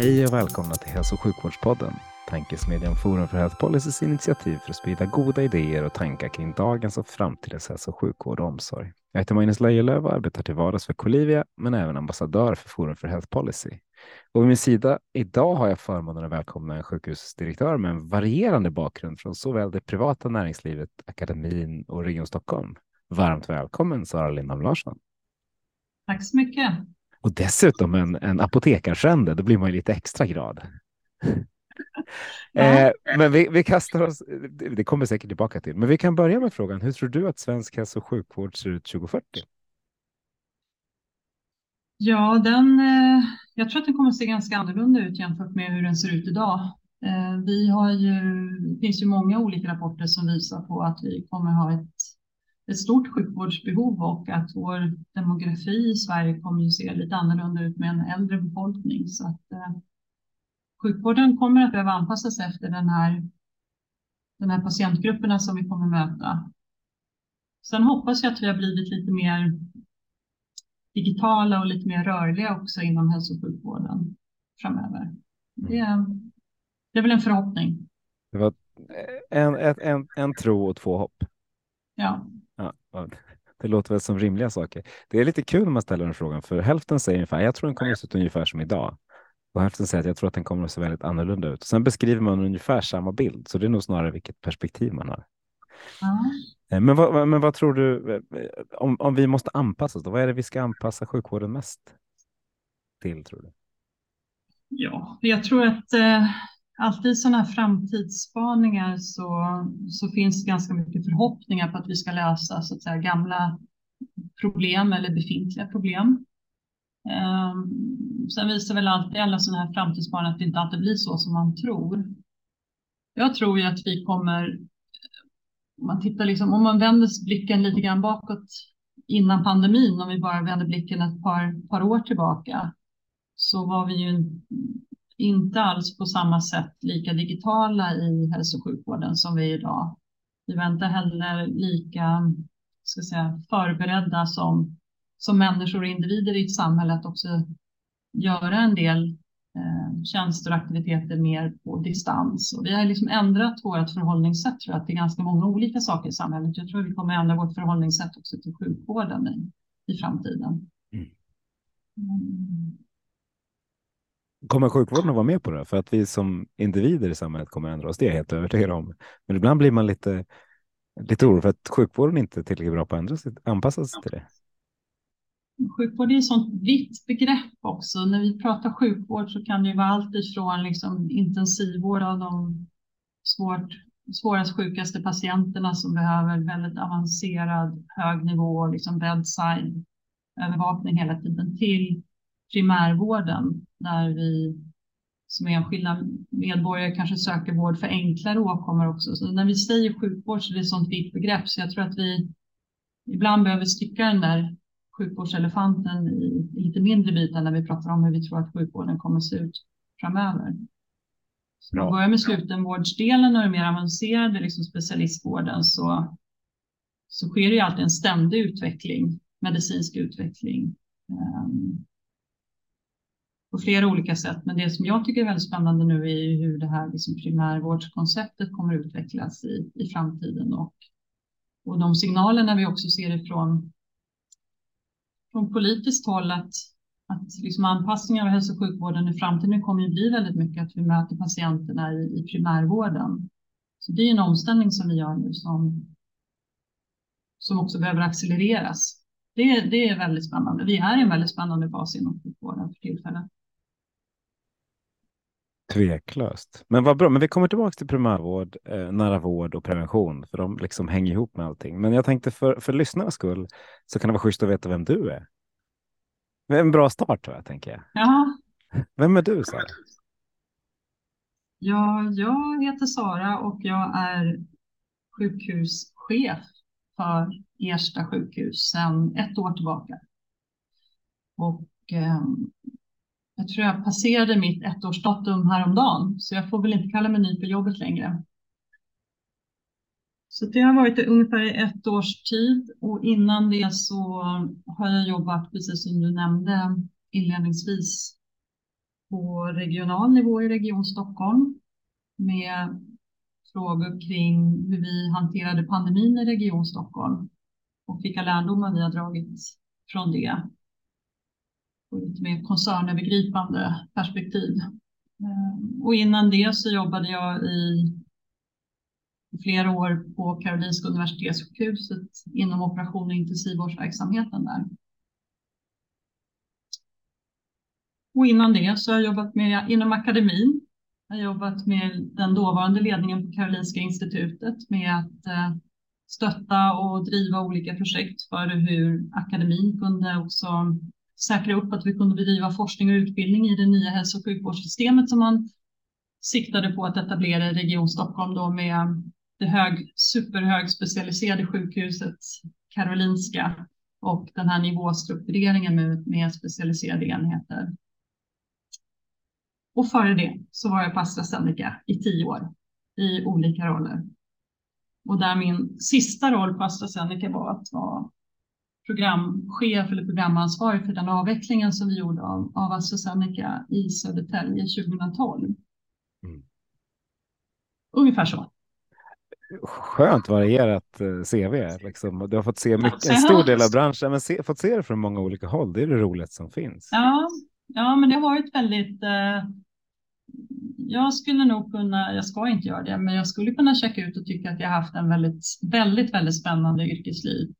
Hej och välkomna till Hälso och sjukvårdspodden, tankesmedjan Forum för Health Policys initiativ för att sprida goda idéer och tankar kring dagens och framtidens hälso och sjukvård och omsorg. Jag heter Magnus Lejelöw och arbetar till vardags för Colivia, men även ambassadör för Forum för Health Policy. Och vid min sida idag har jag förmånen att välkomna en sjukhusdirektör med en varierande bakgrund från såväl det privata näringslivet, akademin och Region Stockholm. Varmt välkommen Sara Lindholm Larsson. Tack så mycket. Och dessutom en, en apotekarfrände, då blir man ju lite extra glad. eh, men vi, vi kastar oss, det kommer säkert tillbaka till, men vi kan börja med frågan, hur tror du att svensk hälso och sjukvård ser ut 2040? Ja, den, eh, jag tror att den kommer att se ganska annorlunda ut jämfört med hur den ser ut idag. Eh, vi har ju, det finns ju många olika rapporter som visar på att vi kommer ha ett ett stort sjukvårdsbehov och att vår demografi i Sverige kommer att se lite annorlunda ut med en äldre befolkning. Så att eh, sjukvården kommer att behöva anpassas efter den här, den här patientgrupperna som vi kommer möta. Sen hoppas jag att vi har blivit lite mer digitala och lite mer rörliga också inom hälso och sjukvården framöver. Det, det är väl en förhoppning. Det var en, en, en, en tro och två hopp. Ja. Ja, det låter väl som rimliga saker. Det är lite kul när man ställer den frågan, för hälften säger ungefär, jag tror den kommer att se ut ungefär som idag. Och hälften säger att jag tror att den kommer att se väldigt annorlunda ut. Sen beskriver man ungefär samma bild, så det är nog snarare vilket perspektiv man har. Ja. Men, vad, men vad tror du, om, om vi måste anpassa oss, då, vad är det vi ska anpassa sjukvården mest till, tror du? Ja, jag tror att eh, alltid i sådana här framtidsspaningar så, så finns det ganska mycket förhoppningar på att vi ska lösa så att säga, gamla problem eller befintliga problem. Um, sen visar väl alltid alla sådana här framtidsspaningar att det inte alltid blir så som man tror. Jag tror ju att vi kommer, om man tittar liksom, om man vänder blicken lite grann bakåt innan pandemin, om vi bara vänder blicken ett par, par år tillbaka, så var vi ju inte alls på samma sätt lika digitala i hälso och sjukvården som vi är idag. Vi var inte heller lika ska säga, förberedda som, som människor och individer i ett samhälle att också göra en del eh, tjänster och aktiviteter mer på distans. Och vi har liksom ändrat vårt förhållningssätt tror jag, till ganska många olika saker i samhället. Jag tror vi kommer ändra vårt förhållningssätt också till sjukvården i, i framtiden. Mm. Kommer sjukvården att vara med på det? För att vi som individer i samhället kommer att ändra oss, det är jag helt övertygad om. Men ibland blir man lite, lite orolig för att sjukvården inte är tillräckligt bra på att ändra sig, anpassa sig till det. Sjukvård är ett sånt vitt begrepp också. När vi pratar sjukvård så kan det ju vara allt ifrån liksom intensivvård av de svårt, svårast sjukaste patienterna som behöver väldigt avancerad hög nivå, liksom bedside övervakning hela tiden till primärvården där vi som enskilda medborgare kanske söker vård för enklare åkommor också. Så när vi säger sjukvård så är det ett sånt vitt begrepp så jag tror att vi ibland behöver sticka den där sjukvårdselefanten i, i lite mindre bitar när vi pratar om hur vi tror att sjukvården kommer se ut framöver. Så vi börjar med slutenvårdsdelen och den mer avancerade liksom specialistvården så, så sker det ju alltid en ständig utveckling, medicinsk utveckling. Um, på flera olika sätt. Men det som jag tycker är väldigt spännande nu är hur det här liksom primärvårdskonceptet kommer utvecklas i, i framtiden och, och de signalerna vi också ser ifrån från politiskt håll att, att liksom anpassningar av hälso och sjukvården i framtiden kommer att bli väldigt mycket att vi möter patienterna i, i primärvården. Så det är en omställning som vi gör nu som, som också behöver accelereras. Det, det är väldigt spännande. Vi är i en väldigt spännande fas inom sjukvården för tillfället. Tveklöst. Men vad bra, men vi kommer tillbaka till primärvård, eh, nära vård och prevention, för de liksom hänger ihop med allting. Men jag tänkte för, för lyssnarnas skull så kan det vara schysst att veta vem du är. En bra start, tror jag, tänker jag. Ja. Vem är du, Sara? Ja, jag heter Sara och jag är sjukhuschef för Ersta sjukhus sedan ett år tillbaka. Och eh, jag tror jag passerade mitt ettårsdatum häromdagen, så jag får väl inte kalla mig ny på jobbet längre. Så det har varit ungefär ett års tid och innan det så har jag jobbat, precis som du nämnde inledningsvis, på regional nivå i Region Stockholm med frågor kring hur vi hanterade pandemin i Region Stockholm och vilka lärdomar vi har dragit från det. Och lite mer koncernövergripande perspektiv. Ehm, och innan det så jobbade jag i flera år på Karolinska Universitetssjukhuset inom operation och intensivvårdsverksamheten där. Och innan det så har jag jobbat med inom akademin. Jag har jobbat med den dåvarande ledningen på Karolinska institutet med att eh, stötta och driva olika projekt för hur akademin kunde också säkra upp att vi kunde bedriva forskning och utbildning i det nya hälso och sjukvårdssystemet som man siktade på att etablera i Region Stockholm då med det hög, superhögspecialiserade sjukhuset Karolinska och den här nivåstruktureringen med, med specialiserade enheter. Och före det så var jag på AstraZeneca i tio år i olika roller. Och där min sista roll på AstraZeneca var att vara programchef eller programansvarig för den avvecklingen som vi gjorde av, av AstraZeneca i Södertälje 2012. Mm. Ungefär så. Skönt varierat eh, CV. Liksom. Du har fått se mycket, en stor del av branschen, men se, fått se det från många olika håll. Det är det roligaste som finns. Ja, ja men det har varit väldigt eh, jag skulle nog kunna, jag ska inte göra det, men jag skulle kunna checka ut och tycka att jag haft en väldigt, väldigt, väldigt spännande yrkesliv.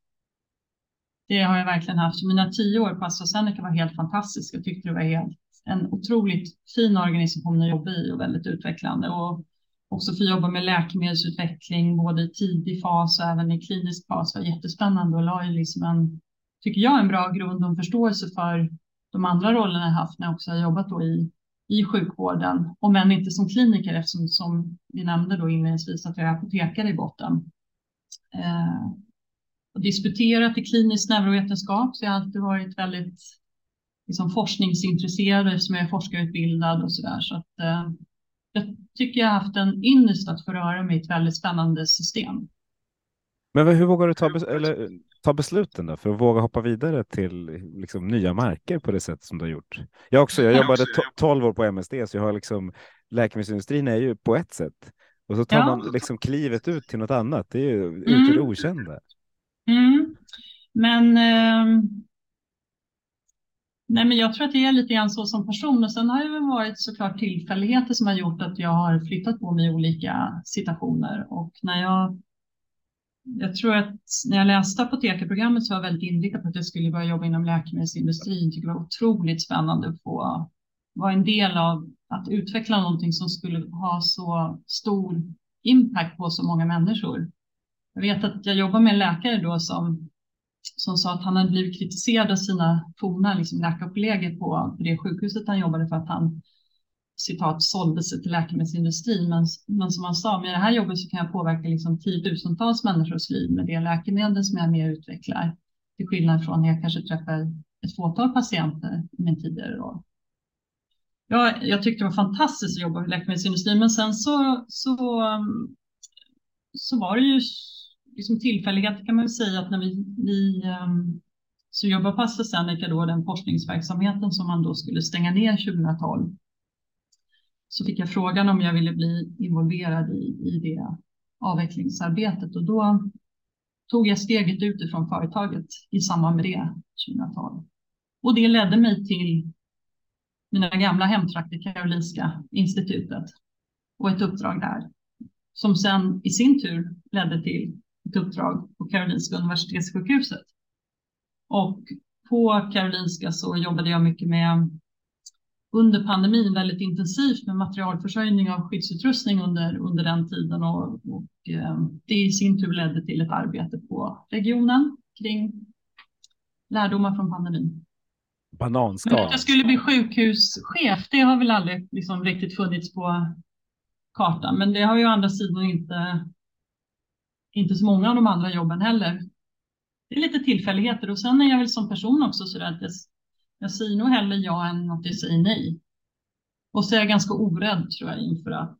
Det har jag verkligen haft. Mina tio år på AstraZeneca var helt fantastiska. Jag tyckte det var helt, en otroligt fin organisation att jobba i och väldigt utvecklande. Och också få jobba med läkemedelsutveckling, både i tidig fas och även i klinisk fas var jättespännande och la ju liksom en, tycker jag, en bra grund och en förståelse för de andra rollerna jag haft när jag också har jobbat då i i sjukvården, om än inte som kliniker eftersom som vi nämnde då inledningsvis att jag är apotekare i botten. Eh, och disputerat i klinisk neurovetenskap så jag har alltid varit väldigt liksom, forskningsintresserad eftersom jag är forskarutbildad och så där. Så att, eh, jag tycker jag har haft en ynnest att få röra mig i ett väldigt spännande system. Men hur vågar du ta, eller, ta besluten då för att våga hoppa vidare till liksom, nya marker på det sätt som du har gjort? Jag också, jag jobbade 12 år på MSD så jag har liksom läkemedelsindustrin är ju på ett sätt och så tar ja. man liksom klivet ut till något annat. Det är ju mm. ut i det mm. okända. Mm. Men eh... Nej, men jag tror att det är lite grann så som person och sen har det väl varit såklart tillfälligheter som har gjort att jag har flyttat på mig i olika situationer och när jag jag tror att när jag läste apotekarprogrammet så var jag väldigt inriktad på att jag skulle börja jobba inom läkemedelsindustrin. Tycker det var otroligt spännande att få vara en del av att utveckla någonting som skulle ha så stor impact på så många människor. Jag vet att jag jobbar med en läkare då som, som sa att han hade blivit kritiserad av sina forna liksom läkarkollegor på det sjukhuset han jobbade för att han citat sålde sig till läkemedelsindustrin. Men, men som han sa, med det här jobbet så kan jag påverka liksom tiotusentals människors liv med det läkemedel som jag mer utvecklar. Till skillnad från när jag kanske träffar ett fåtal patienter i min tidigare roll. Ja, jag tyckte det var fantastiskt att jobba i läkemedelsindustrin, men sen så, så, så var det ju liksom tillfälligheter kan man ju säga att när vi, vi ehm, så jobbar på AstraZeneca då den forskningsverksamheten som man då skulle stänga ner 2012 så fick jag frågan om jag ville bli involverad i, i det avvecklingsarbetet och då tog jag steget ut ifrån företaget i samband med det 2012. Och det ledde mig till mina gamla hemtrakter, Karolinska institutet och ett uppdrag där som sen i sin tur ledde till ett uppdrag på Karolinska universitetssjukhuset. Och på Karolinska så jobbade jag mycket med under pandemin väldigt intensivt med materialförsörjning av skyddsutrustning under, under den tiden och, och eh, det i sin tur ledde till ett arbete på regionen kring lärdomar från pandemin. Bananskal. Men att jag skulle bli sjukhuschef, det har väl aldrig liksom riktigt funnits på kartan, men det har ju å andra sidan inte, inte så många av de andra jobben heller. Det är lite tillfälligheter och sen är jag väl som person också så att jag, jag säger nog hellre ja än att jag säger nej. Och så är jag ganska orädd tror jag inför att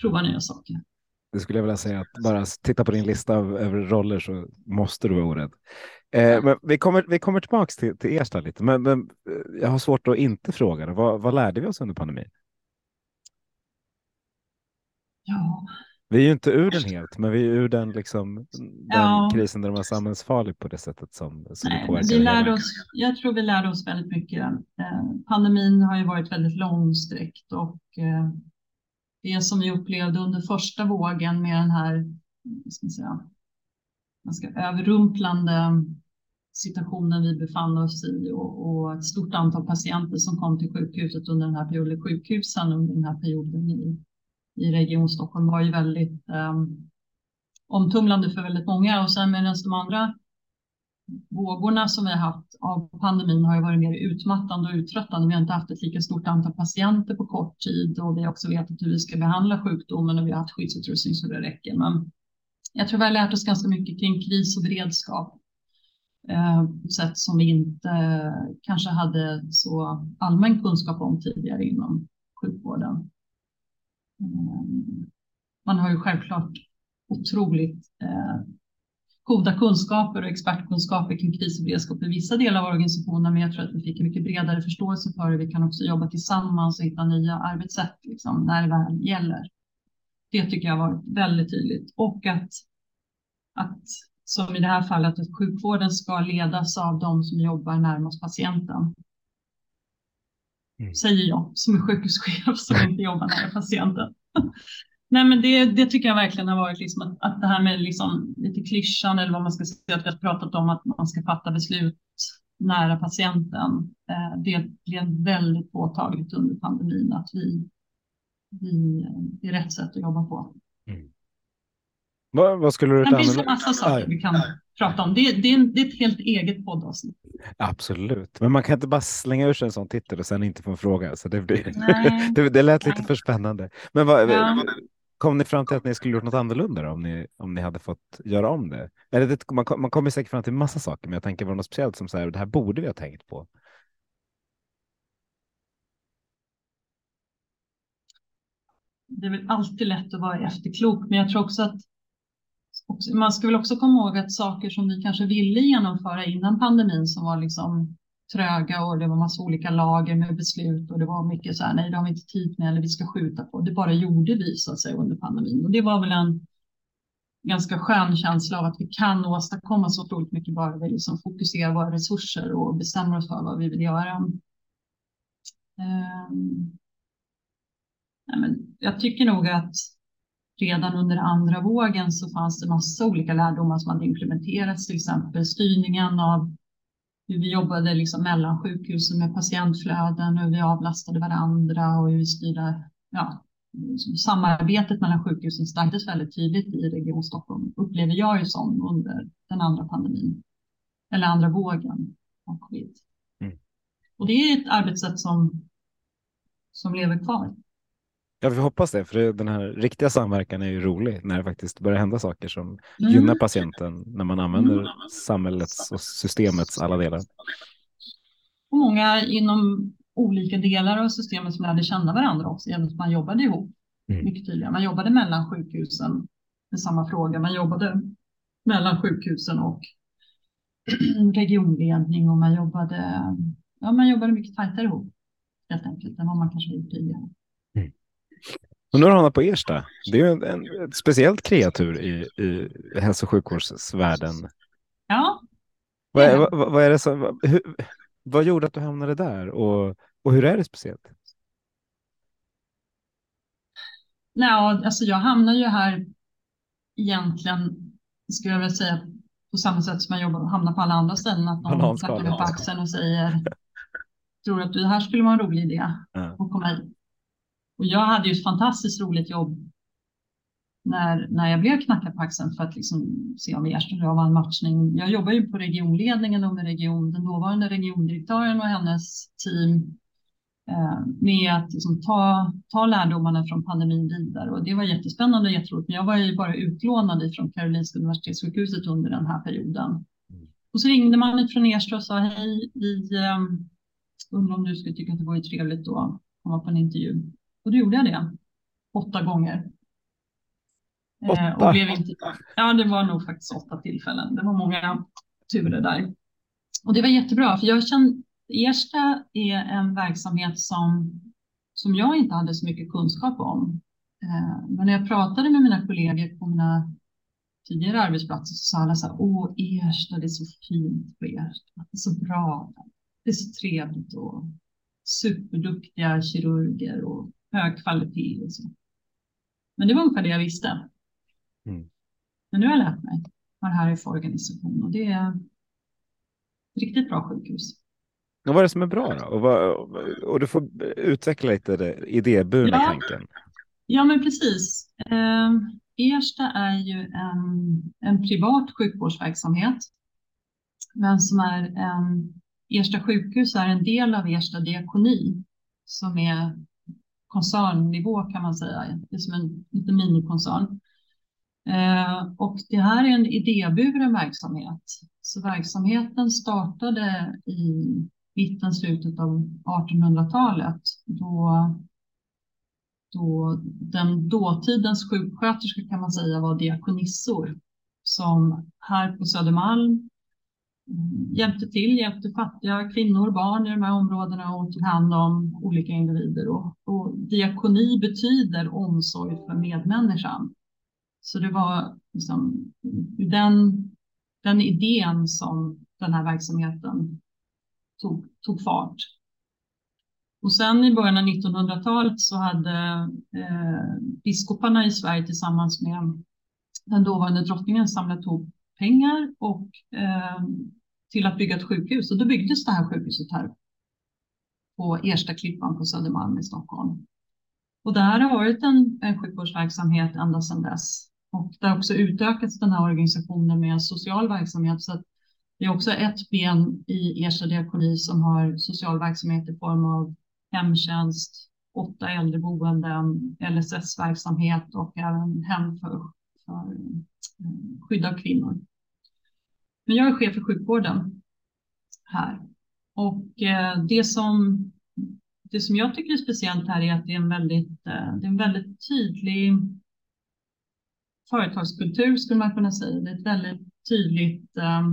prova nya saker. Det skulle jag vilja säga att bara titta på din lista över roller så måste du vara orädd. Eh, men vi kommer, vi kommer tillbaka till, till Ersta lite, men, men, eh, jag har svårt att inte fråga. Vad, vad lärde vi oss under pandemin? Ja. Vi är ju inte ur den helt, men vi är ur den, liksom, den ja. krisen där de var samhällsfarlig på det sättet som, som Nej, vi lärde oss, Jag tror vi lärde oss väldigt mycket. Eh, pandemin har ju varit väldigt långsträckt och eh, det som vi upplevde under första vågen med den här ska man säga, ganska överrumplande situationen vi befann oss i och, och, ett stort antal patienter som kom till sjukhuset under den här perioden, sjukhusen under den här perioden i, i Region Stockholm var ju väldigt eh, omtumlande för väldigt många och sen medan de andra vågorna som vi har haft av pandemin har ju varit mer utmattande och uttröttande. Vi har inte haft ett lika stort antal patienter på kort tid och vi har också vetat hur vi ska behandla sjukdomen och vi har haft skyddsutrustning så det räcker. Men jag tror vi har lärt oss ganska mycket kring kris och beredskap eh, på sätt som vi inte eh, kanske hade så allmän kunskap om tidigare inom sjukvården. Eh, man har ju självklart otroligt eh, goda kunskaper och expertkunskaper kring kris och beredskap i vissa delar av organisationen, men jag tror att vi fick en mycket bredare förståelse för hur vi kan också jobba tillsammans och hitta nya arbetssätt liksom, när det väl gäller. Det tycker jag har varit väldigt tydligt och att, att som i det här fallet, att sjukvården ska ledas av de som jobbar närmast patienten. Mm. Säger jag som är sjukhuschef som inte jobbar nära patienten. Nej, men det, det tycker jag verkligen har varit liksom att, att det här med liksom lite klyschan eller vad man ska säga, att vi har pratat om att man ska fatta beslut nära patienten. Eh, det blev väldigt påtagligt under pandemin att vi, vi, det är rätt sätt att jobba på. Mm. Vad, skulle du Det finns en massa saker vi kan prata om. Det, det, är, det är ett helt eget poddavsnitt. Absolut, men man kan inte bara slänga ur sig en sån titel och sen inte få en fråga. Så det, blir, det, det lät lite för spännande. Men vad, ja. Kom ni fram till att ni skulle gjort något annorlunda om ni, om ni hade fått göra om det? Eller det man, man kommer säkert fram till massa saker, men jag tänker var något speciellt som så här, det här borde vi ha tänkt på. Det är väl alltid lätt att vara efterklok, men jag tror också att man ska väl också komma ihåg att saker som vi kanske ville genomföra innan pandemin som var liksom tröga och det var massa olika lager med beslut och det var mycket så här, nej, det har vi inte tid med eller vi ska skjuta på. Det bara gjorde vi så att säga under pandemin och det var väl en ganska skön känsla av att vi kan åstadkomma så otroligt mycket bara vi liksom fokuserar våra resurser och bestämmer oss för vad vi vill göra. Um, nej, men jag tycker nog att redan under andra vågen så fanns det massa olika lärdomar som hade implementerats, till exempel styrningen av hur vi jobbade liksom mellan sjukhusen med patientflöden, hur vi avlastade varandra och hur vi styrde ja, samarbetet mellan sjukhusen stärktes väldigt tydligt i Region Stockholm, upplever jag ju som under den andra pandemin, eller andra vågen av covid. Mm. Och det är ett arbetssätt som, som lever kvar. Ja, vi hoppas det, för den här riktiga samverkan är ju rolig när det faktiskt börjar hända saker som mm. gynnar patienten när man använder mm. samhällets och systemets alla delar. Och många inom olika delar av systemet som lärde känna varandra också genom att man jobbade ihop mm. mycket tydligare. Man jobbade mellan sjukhusen med samma fråga. Man jobbade mellan sjukhusen och regionledning och man jobbade, ja, man jobbade mycket tajtare ihop helt enkelt än vad man kanske gjort tidigare. Och nu har du hamnat på Ersta. Det är ju en, en, ett speciellt kreatur i, i hälso och sjukvårdsvärlden. Ja. Vad, är, vad, vad är det som, vad, hur, vad gjorde att du hamnade där och, och hur är det speciellt? Nej, alltså jag hamnar ju här egentligen, skulle jag vilja säga, på samma sätt som jag jobbar, hamnar på alla andra ställen. Att någon klappar mig på axeln och säger tror att det här skulle vara en rolig idé Ja. att komma hit. Och jag hade ju ett fantastiskt roligt jobb när, när jag blev knackad på axeln för att liksom se om Ersta och jag var en matchning. Jag jobbar ju på regionledningen och med region, den dåvarande regiondirektören och hennes team eh, med att liksom ta, ta lärdomarna från pandemin vidare. Och det var jättespännande och jätteroligt. Men jag var ju bara utlånad från Karolinska Universitetssjukhuset under den här perioden. Och så ringde man från Ersta och sa hej, vi eh, undrar om du skulle tycka att det vore trevligt att komma på en intervju. Och då gjorde jag det åtta gånger. Eh, Åtta? och blev inte, ja, det var nog faktiskt åtta tillfällen. Det var många turer där. Och det var jättebra, för jag kände Ersta är en verksamhet som, som jag inte hade så mycket kunskap om. Eh, men när jag pratade med mina kollegor på mina tidigare arbetsplatser så sa alla så här, åh Ersta, det är så fint på Ersta, det är så bra, det är så trevligt och superduktiga kirurger och hög kvalitet och så. Men det var ungefär det jag visste. Mm. Men nu har jag lärt mig vad det här är för organisation och det är ett riktigt bra sjukhus. Och vad är det som är bra då? Och, vad, och du får utveckla lite det idéburna Ja. tanken. Ja, men precis. Eh, Ersta är ju en, en privat sjukvårdsverksamhet, men som är en, Ersta sjukhus är en del av Ersta diakoni, som är koncernnivå kan man säga. Det är som en liten minikoncern. Eh, och det här är en idéburen verksamhet. Så verksamheten startade i mitten, slutet av 1800-talet då då den dåtidens sjuksköterskor kan man säga var diakonissor som här på Södermalm hjälpte till, hjälpte fattiga kvinnor, barn i de här områdena och tog hand om olika individer. Och, och diakoni betyder omsorg för medmänniskan. Så det var liksom den, den idén som den här verksamheten tog, tog fart. Och sen i början av 1900-talet så hade eh, biskoparna i Sverige tillsammans med den dåvarande drottningen samlat ihop pengar och, eh, till att bygga ett sjukhus. Och då byggdes det här sjukhuset här på Ersta Klippan på Södermalm i Stockholm. Och det här har varit en, en sjukvårdsverksamhet ända sedan dess. Och det har också utökats den här organisationen med en social verksamhet. Så att det är också ett ben i Ersta diakoni som har social verksamhet i form av hemtjänst, åtta äldreboenden, LSS-verksamhet och även hem för, för eh, skydd av kvinnor. Men jag är chef för sjukvården här. Och eh, det som, det som jag tycker är speciellt här är att det är en väldigt, eh, det är en väldigt tydlig företagskultur skulle man kunna säga. Det är ett väldigt tydligt eh,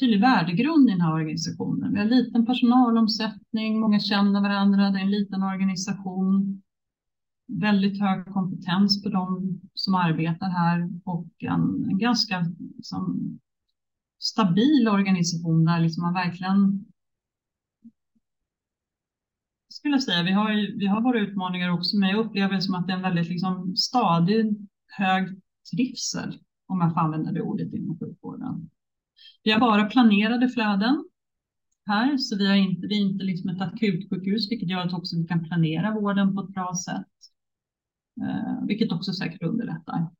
tydlig värdegrund i den här organisationen. Vi har liten personalomsättning, många känner varandra, det är en liten organisation. Väldigt hög kompetens på de som arbetar här och en, en ganska liksom, stabil organisation där liksom man verkligen skulle jag säga, vi har, vi har våra utmaningar också, men jag upplever det som att det är en väldigt liksom, stadig, hög trivsel, om jag får använda det ordet inom sjukvården. Vi har bara planerade flöden här, så vi, har inte, vi är inte liksom ett akutsjukhus, vilket gör att också vi kan planera vården på ett bra sätt, Eh, vilket också säkert underlättar.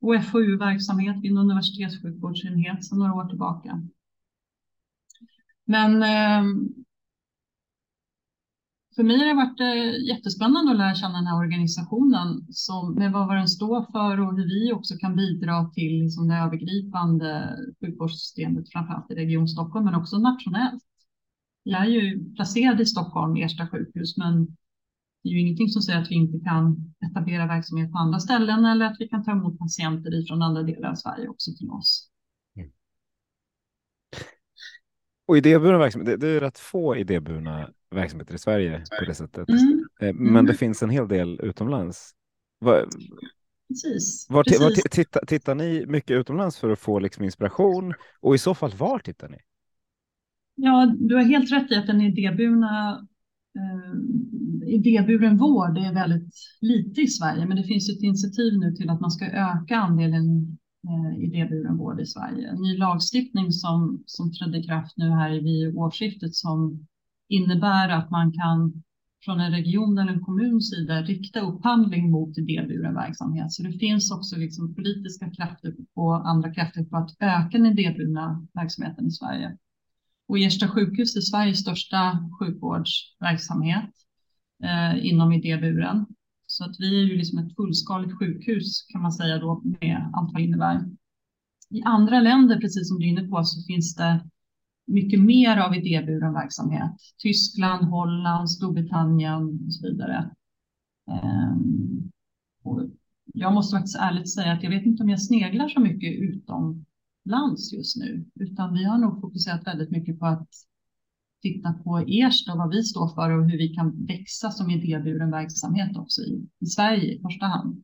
Och FoU-verksamhet vid en universitetssjukvårdsenhet sedan några år tillbaka. Men eh, för mig har det varit eh, jättespännande att lära känna den här organisationen som, med vad den står för och hur vi också kan bidra till liksom, det övergripande sjukvårdssystemet, framförallt i Region Stockholm, men också nationellt. Jag är ju placerad i Stockholm, Ersta sjukhus, men det är ju ingenting som säger att vi inte kan etablera verksamhet på andra ställen eller att vi kan ta emot patienter från andra delar av Sverige också till oss. Och idéburna verksamhet, det, är rätt få idéburna verksamheter i Sverige på det sättet. Mm, Eh, Men Mm. det finns en hel del utomlands. Var, precis. var, var, precis. ti- titta, tittar ni mycket utomlands för att få liksom inspiration? Och i så fall, var tittar ni? Ja, du har helt rätt i att den idéburna Eh, idéburen vård är väldigt lite i Sverige, men det finns ett initiativ nu till att man ska öka andelen eh, idéburen vård i Sverige. En ny lagstiftning som, som trädde i kraft nu här vid årsskiftet som innebär att man kan från en region eller en kommuns sida rikta upphandling mot idéburen verksamhet. Så det finns också liksom politiska krafter och andra krafter på att öka den idéburna verksamheten i Sverige. Och Ersta sjukhus är Sveriges största sjukvårdsverksamhet eh, inom idéburen. Så att vi är ju liksom ett fullskaligt sjukhus kan man säga då med allt vad det innebär. I andra länder, precis som du är inne på, så finns det mycket mer av idéburen verksamhet. Tyskland, Holland, Storbritannien och så vidare. Um, och jag måste faktiskt ärligt säga att jag vet inte om jag sneglar så mycket utom utomlands just nu, utan vi har nog fokuserat väldigt mycket på att titta på Ersta och vad vi står för och hur vi kan växa som idéburen verksamhet också i, i Sverige i första hand.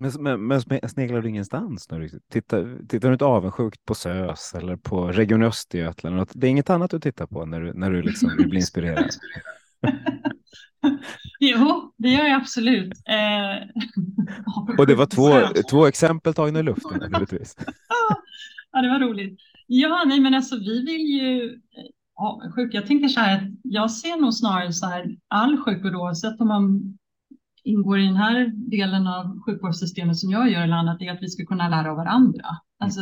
Men, men, men sneglar du ingenstans? Du tittar, tittar du inte avundsjukt på SÖS eller på Region Östergötland? Det är inget annat du tittar på när du, när du liksom vill bli inspirerad? jo, det gör jag absolut. Eh, och det var två, två exempel tagna i luften naturligtvis. ja, det var roligt. Ja, nej, men alltså vi vill ju avundsjuk. Jag tänker så här att jag ser nog snarare så här all sjukvård oavsett om man ingår i den här delen av sjukvårdssystemet som jag gör eller annat är att vi ska kunna lära av varandra. Alltså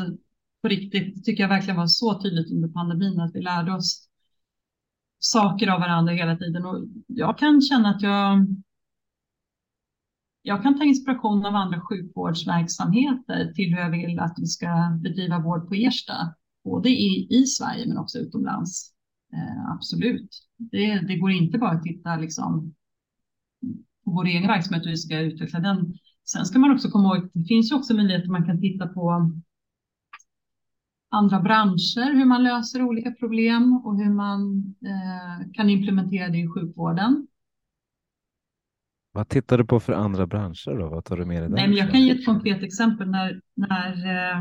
på riktigt tycker jag verkligen var så tydligt under pandemin att vi lärde oss saker av varandra hela tiden och jag kan känna att jag jag kan ta inspiration av andra sjukvårdsverksamheter till hur jag vill att vi ska bedriva vård på Ersta, både i, i Sverige men också utomlands. Eh, absolut. Det, det, går inte bara att titta liksom, på vår egen verksamhet och vi ska utveckla den. Sen ska man också komma ihåg, det finns ju också möjligheter man kan titta på andra branscher, hur man löser olika problem och hur man eh, kan implementera det i sjukvården. Vad tittar du på för andra branscher då? Vad tar du med dig Nej, men Jag kan ge ett konkret exempel. När, när, eh,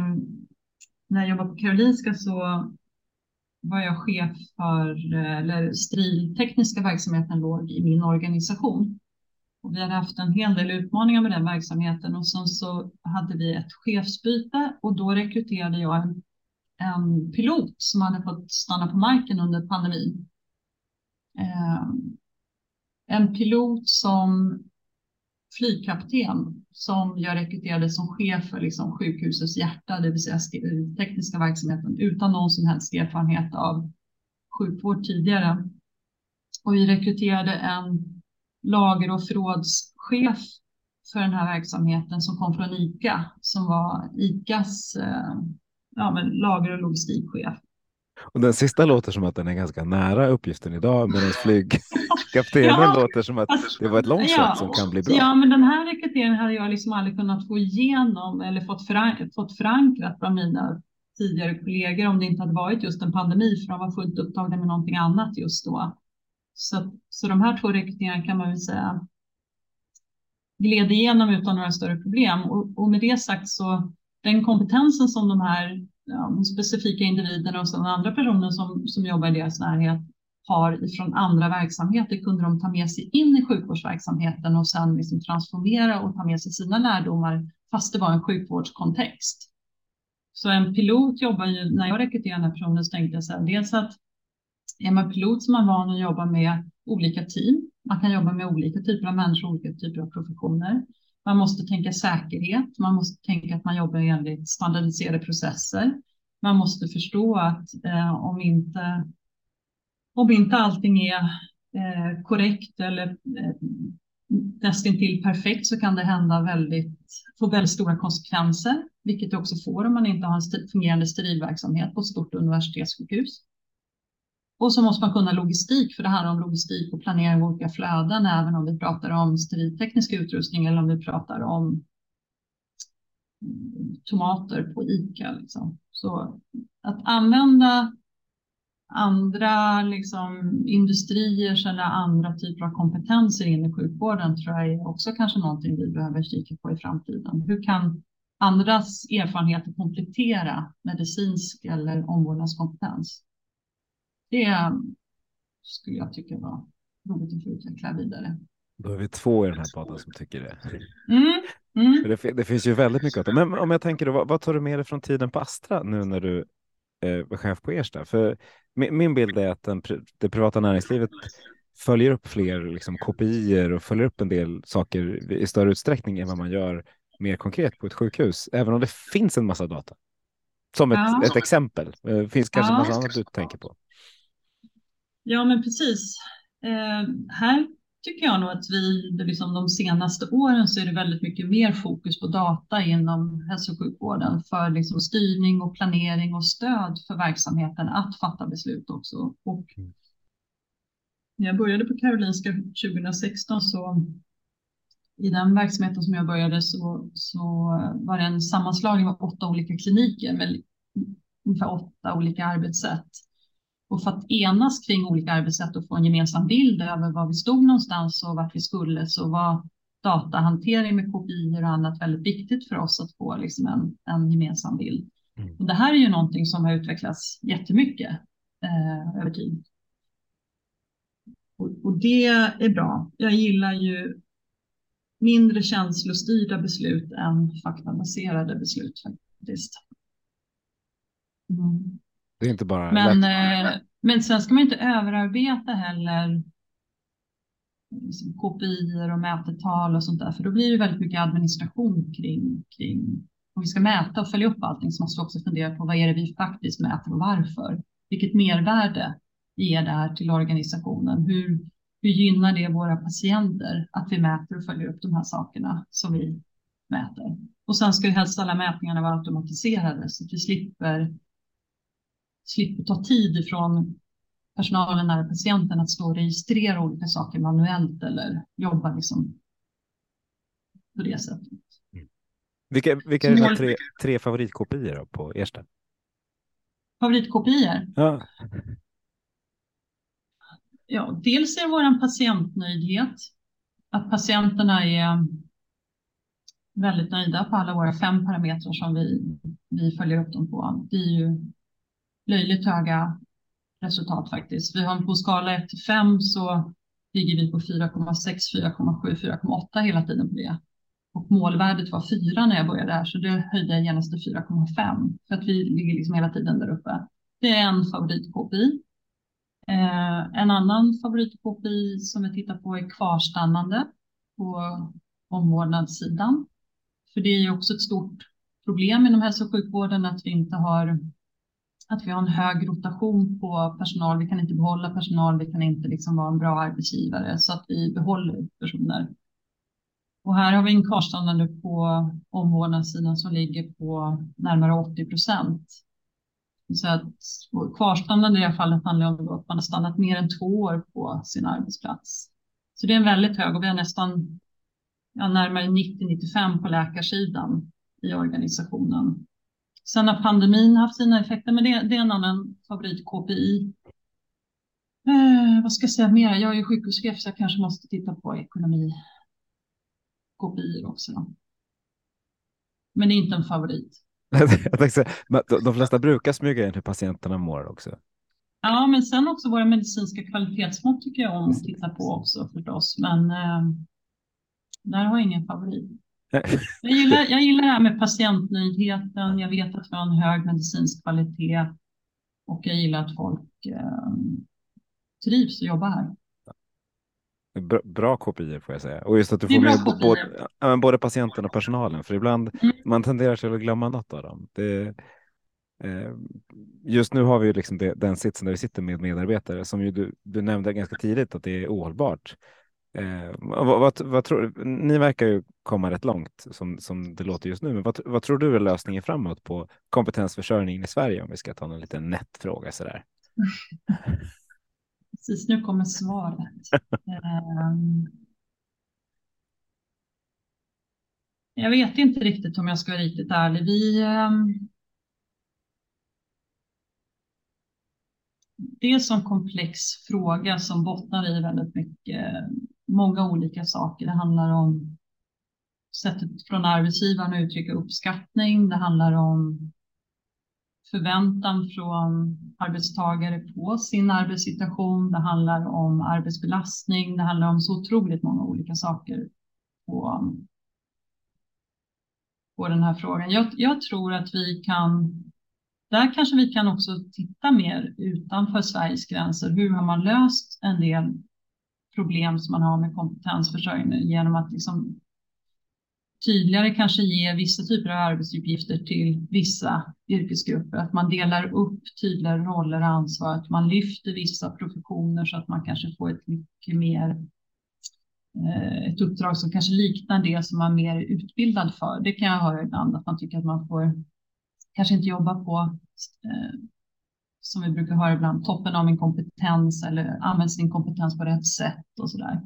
när jag jobbade på Karolinska så var jag chef för, eh, eller striltekniska verksamheten låg i min organisation. Och vi hade haft en hel del utmaningar med den verksamheten och sen så hade vi ett chefsbyte och då rekryterade jag en, en pilot som hade fått stanna på marken under pandemin. Ehm, en pilot som flygkapten som jag rekryterade som chef för liksom sjukhusets hjärta, det vill säga tekniska verksamheten, utan någon som helst erfarenhet av sjukvård tidigare. Och vi rekryterade en lager och förrådschef för den här verksamheten som kom från ICA, som var ICAs eh, ja, men lager och logistikchef. Och den sista låter som att den är ganska nära uppgiften idag, medan flygkaptenen ja, låter som att det var ett långt ja, som kan bli bra. Ja, men den här rekryteringen hade jag liksom aldrig kunnat få igenom eller fått, förank fått förankrat bland mina tidigare kollegor om det inte hade varit just en pandemi, för de var fullt upptagna med någonting annat just då. Så, så de här två rekryteringarna kan man väl säga gled igenom utan några större problem. Och, och med det sagt så den kompetensen som de här ja, specifika individerna och sen andra personer som, som jobbar i deras närhet har ifrån andra verksamheter kunde de ta med sig in i sjukvårdsverksamheten och sen liksom transformera och ta med sig sina lärdomar fast det var en sjukvårdskontext. Så en pilot jobbar ju, när jag rekryterade den här personen så tänkte jag så här, dels att är man pilot så är man van att jobba med olika team. Man kan jobba med olika typer av människor, olika typer av professioner. Man måste tänka säkerhet. Man måste tänka att man jobbar enligt standardiserade processer. Man måste förstå att eh, om inte om inte allting är eh, korrekt eller eh, nästintill perfekt så kan det hända väldigt, få väldigt stora konsekvenser, vilket det också får om man inte har en fungerande sterilverksamhet på ett stort universitetssjukhus. Och så måste man kunna logistik, för det handlar om logistik och planering av olika flöden, även om vi pratar om sterilteknisk utrustning eller om vi pratar om mm, tomater på ICA. Liksom. Så att använda andra liksom, industrier eller andra typer av kompetenser in i sjukvården tror jag är också kanske någonting vi behöver kika på i framtiden. Hur kan andras erfarenheter komplettera medicinsk eller omvårdnadskompetens? Det skulle jag tycka var roligt att få utveckla vidare. Då är vi två i den här podden som tycker det. Mm. Mm. Det, det, finns ju väldigt mycket att Men om jag tänker då, vad, vad, tar du med dig från tiden på Astra nu när du eh, var chef på Ersta? För min, min bild är att den, det privata näringslivet följer upp fler liksom, kopior och följer upp en del saker i större utsträckning än vad man gör mer konkret på ett sjukhus, även om det finns en massa data. Som ett, ja. ett exempel. Det eh, finns kanske ja. massa annat du tänker på. Ja, men precis. Eh, här tycker jag nog att vi liksom de senaste åren så är det väldigt mycket mer fokus på data inom hälso och sjukvården för liksom styrning och planering och stöd för verksamheten att fatta beslut också. Och mm. när jag började på Karolinska 2016 så i den verksamheten som jag började så, så var det en sammanslagning av åtta olika kliniker med ungefär åtta olika arbetssätt. Och för att enas kring olika arbetssätt och få en gemensam bild över var vi stod någonstans och vart vi skulle så var datahantering med kopior och annat väldigt viktigt för oss att få liksom en, en gemensam bild. Mm. Och det här är ju någonting som har utvecklats jättemycket eh, över tid. Och, och det är bra. Jag gillar ju mindre känslostyrda beslut än faktabaserade beslut faktiskt. Mm. Det är inte bara men, eh, men sen ska man inte överarbeta heller liksom, kopior och mätetal och sånt där, för då blir det väldigt mycket administration kring, kring om vi ska mäta och följa upp allting så måste vi också fundera på vad är det vi faktiskt mäter och varför? Vilket mervärde ger det här till organisationen? Hur, hur gynnar det våra patienter att vi mäter och följer upp de här sakerna som vi mäter? Och sen ska ju helst alla mätningarna vara automatiserade så att vi slipper slipper ta tid ifrån personalen nära patienten att stå och registrera olika saker manuellt eller jobba liksom på det sättet. Mm. Vilka, vilka är dina tre, tre favoritkopior på Ersta? Favoritkopior? Ja. Ja, dels är vår patientnöjdhet. Att patienterna är väldigt nöjda på alla våra fem parametrar som vi, vi följer upp dem på. Det är ju löjligt höga resultat faktiskt. Vi har på skala 1 till 5 så ligger vi på 4,6, 4,7, 4,8 hela tiden på det. Och målvärdet var 4 när jag började här så det höjde jag genast till 4,5 för att vi ligger liksom hela tiden där uppe. Det är en favorit-KPI. Eh, en annan favorit-KPI som vi tittar på är kvarstannande på omvårdnadssidan. För det är ju också ett stort problem inom hälso och sjukvården att vi inte har att vi har en hög rotation på personal. Vi kan inte behålla personal. Vi kan inte liksom vara en bra arbetsgivare så att vi behåller personer. Och här har vi en kvarstannande på omvårdnadssidan som ligger på närmare 80 procent. Så att kvarstannande i det här fallet handlar om att man har stannat mer än två år på sin arbetsplats. Så det är en väldigt hög och vi har nästan ja, närmare 90-95 på läkarsidan i organisationen. Sen har pandemin haft sina effekter, men det, det är en annan favorit-KPI. Eh, vad ska jag säga mer? Jag är ju sjukhuschef så jag kanske måste titta på ekonomi KPI också. Men det är inte en favorit. de flesta brukar smyga in hur patienterna mår också. Ja, men sen också våra medicinska kvalitetsmått tycker jag om att titta på också förstås. Men eh, där har jag ingen favorit. Jag gillar, jag gillar det här med patientnöjdheten. Jag vet att vi har en hög medicinsk kvalitet och jag gillar att folk eh, trivs och jobbar här. Bra, bra kopior får jag säga. Och just att du får med både, ja, både patienten och personalen. För ibland mm. man tenderar till att glömma något av dem. Det, eh, just nu har vi ju liksom det, den sitsen där vi sitter med medarbetare som ju du, du nämnde ganska tidigt att det är ohållbart. Eh, vad, vad, vad, tror, ni verkar ju komma rätt långt som, som det låter just nu, men vad, vad tror du är lösningen framåt på kompetensförsörjningen i Sverige om vi ska ta en liten nätt fråga sådär? Precis, nu kommer svaret. um, jag vet inte riktigt om jag ska vara riktigt ärlig. Vi, um, det är en sån komplex fråga som bottnar i väldigt mycket många olika saker. Det handlar om sättet från arbetsgivaren att uttrycka uppskattning. Det handlar om förväntan från arbetstagare på sin arbetssituation. Det handlar om arbetsbelastning. Det handlar om så otroligt många olika saker på, på den här frågan. Jag, jag tror att vi kan, där kanske vi kan också titta mer utanför Sveriges gränser. Hur har man löst en del problem som man har med kompetensförsörjning genom att liksom tydligare kanske ge vissa typer av arbetsuppgifter till vissa yrkesgrupper. Att man delar upp tydligare roller och ansvar, att man lyfter vissa professioner så att man kanske får ett mycket mer eh, ett uppdrag som kanske liknar det som man är mer utbildad för. Det kan jag höra ibland att man tycker att man får kanske inte jobba på eh, som vi brukar höra ibland, toppen av min kompetens eller använd sin kompetens på rätt sätt och så där.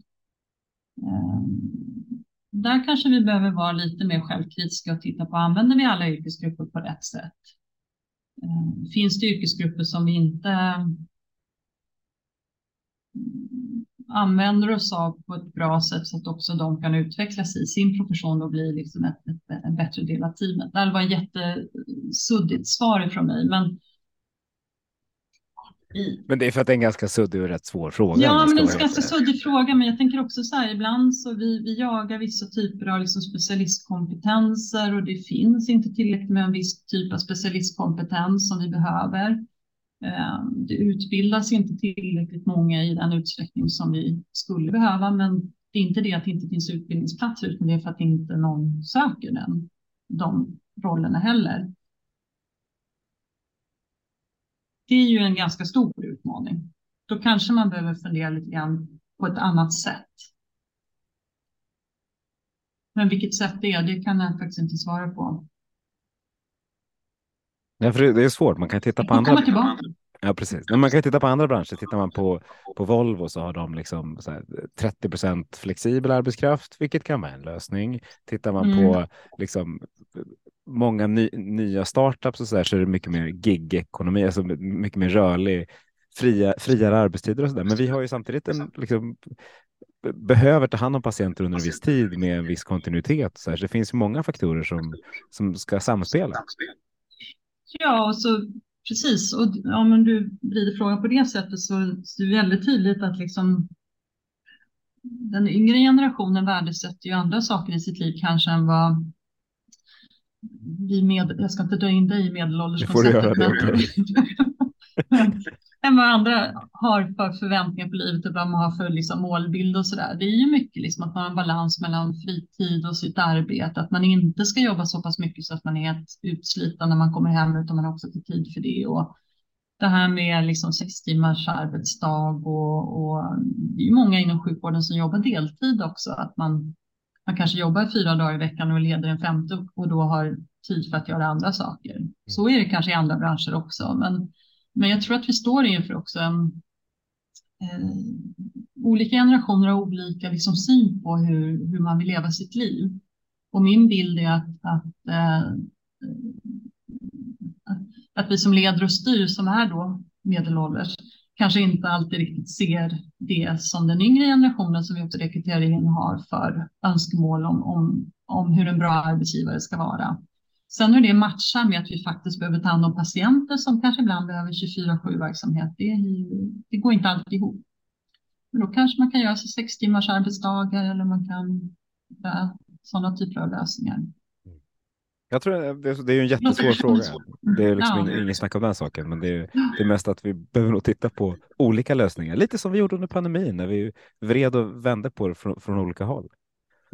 Ehm, där kanske vi behöver vara lite mer självkritiska och titta på, använder vi alla yrkesgrupper på rätt sätt? Ehm, finns det yrkesgrupper som vi inte använder oss av på ett bra sätt så att också de kan utvecklas i sin profession och bli liksom ett, ett, en bättre del av teamet. Det var ett jättesuddigt svar från mig, men men det är för att det är en ganska suddig och rätt svår fråga. Ja, men det är en ganska suddig fråga. Men jag tänker också så här, ibland så vi, vi jagar vissa typer av liksom specialistkompetenser och det finns inte tillräckligt med en viss typ av specialistkompetens som vi behöver. Ehm, det utbildas inte tillräckligt många i den utsträckning som vi skulle behöva, men det är inte det att det inte finns utbildningsplatser, utan det är för att inte någon söker den, de rollerna heller. Det är ju en ganska stor utmaning. Då kanske man behöver fundera lite grann på ett annat sätt. Men vilket sätt det är, det kan jag faktiskt inte svara på. Ja, för det är svårt. Man kan titta på andra. Ja, precis. Men man kan titta på andra branscher. Tittar man på, på Volvo så har de liksom så här 30 procent flexibel arbetskraft, vilket kan vara en lösning. Tittar man mm. på liksom många ny, nya startups och så, där, så är det mycket mer gig-ekonomi, alltså mycket mer rörlig, fria, friare arbetstider och så där. Men vi har ju samtidigt en, liksom, behöver ta hand om patienter under en viss tid med en viss kontinuitet. Så, här. så det finns många faktorer som, som ska samspela. Ja, så precis. Och om du vrider frågan på det sättet så, så är det väldigt tydligt att liksom den yngre generationen värdesätter ju andra saker i sitt liv kanske än vad vi med, jag ska inte dra in dig i medelålderskonceptet. Men, än vad andra har för förväntningar på livet och vad man har för liksom, målbild och sådär. Det är ju mycket liksom att man har en balans mellan fritid och sitt arbete, att man inte ska jobba så pass mycket så att man är helt utsliten när man kommer hem, utan man har också får tid för det. Och det här med liksom sex timmars arbetsdag och, och det är ju många inom sjukvården som jobbar deltid också, att man man kanske jobbar fyra dagar i veckan och leder en femte och då har tid för att göra andra saker. Mm. Så är det kanske i andra branscher också, men, men jag tror att vi står inför också en eh, olika generationer har olika liksom, syn på hur, hur man vill leva sitt liv. Och min bild är att, att, eh, att vi som leder och styr, som är då medelålders, kanske inte alltid riktigt ser det som den yngre generationen som vi ute rekryteringen har för önskemål om, om, om hur en bra arbetsgivare ska vara. Sen hur det matchar med att vi faktiskt behöver ta hand om patienter som kanske ibland behöver 24-7 verksamhet, det, det går inte alltid ihop. Men då kanske man kan göra sig sex timmars arbetsdagar eller man kan sådana typer av lösningar. Jag tror det, det är en jättesvår fråga. Det är liksom ja. ingen snack om den saken, men det är, det är mest att vi behöver nog titta på olika lösningar, lite som vi gjorde under pandemin när vi vred och vände på det från, från olika håll.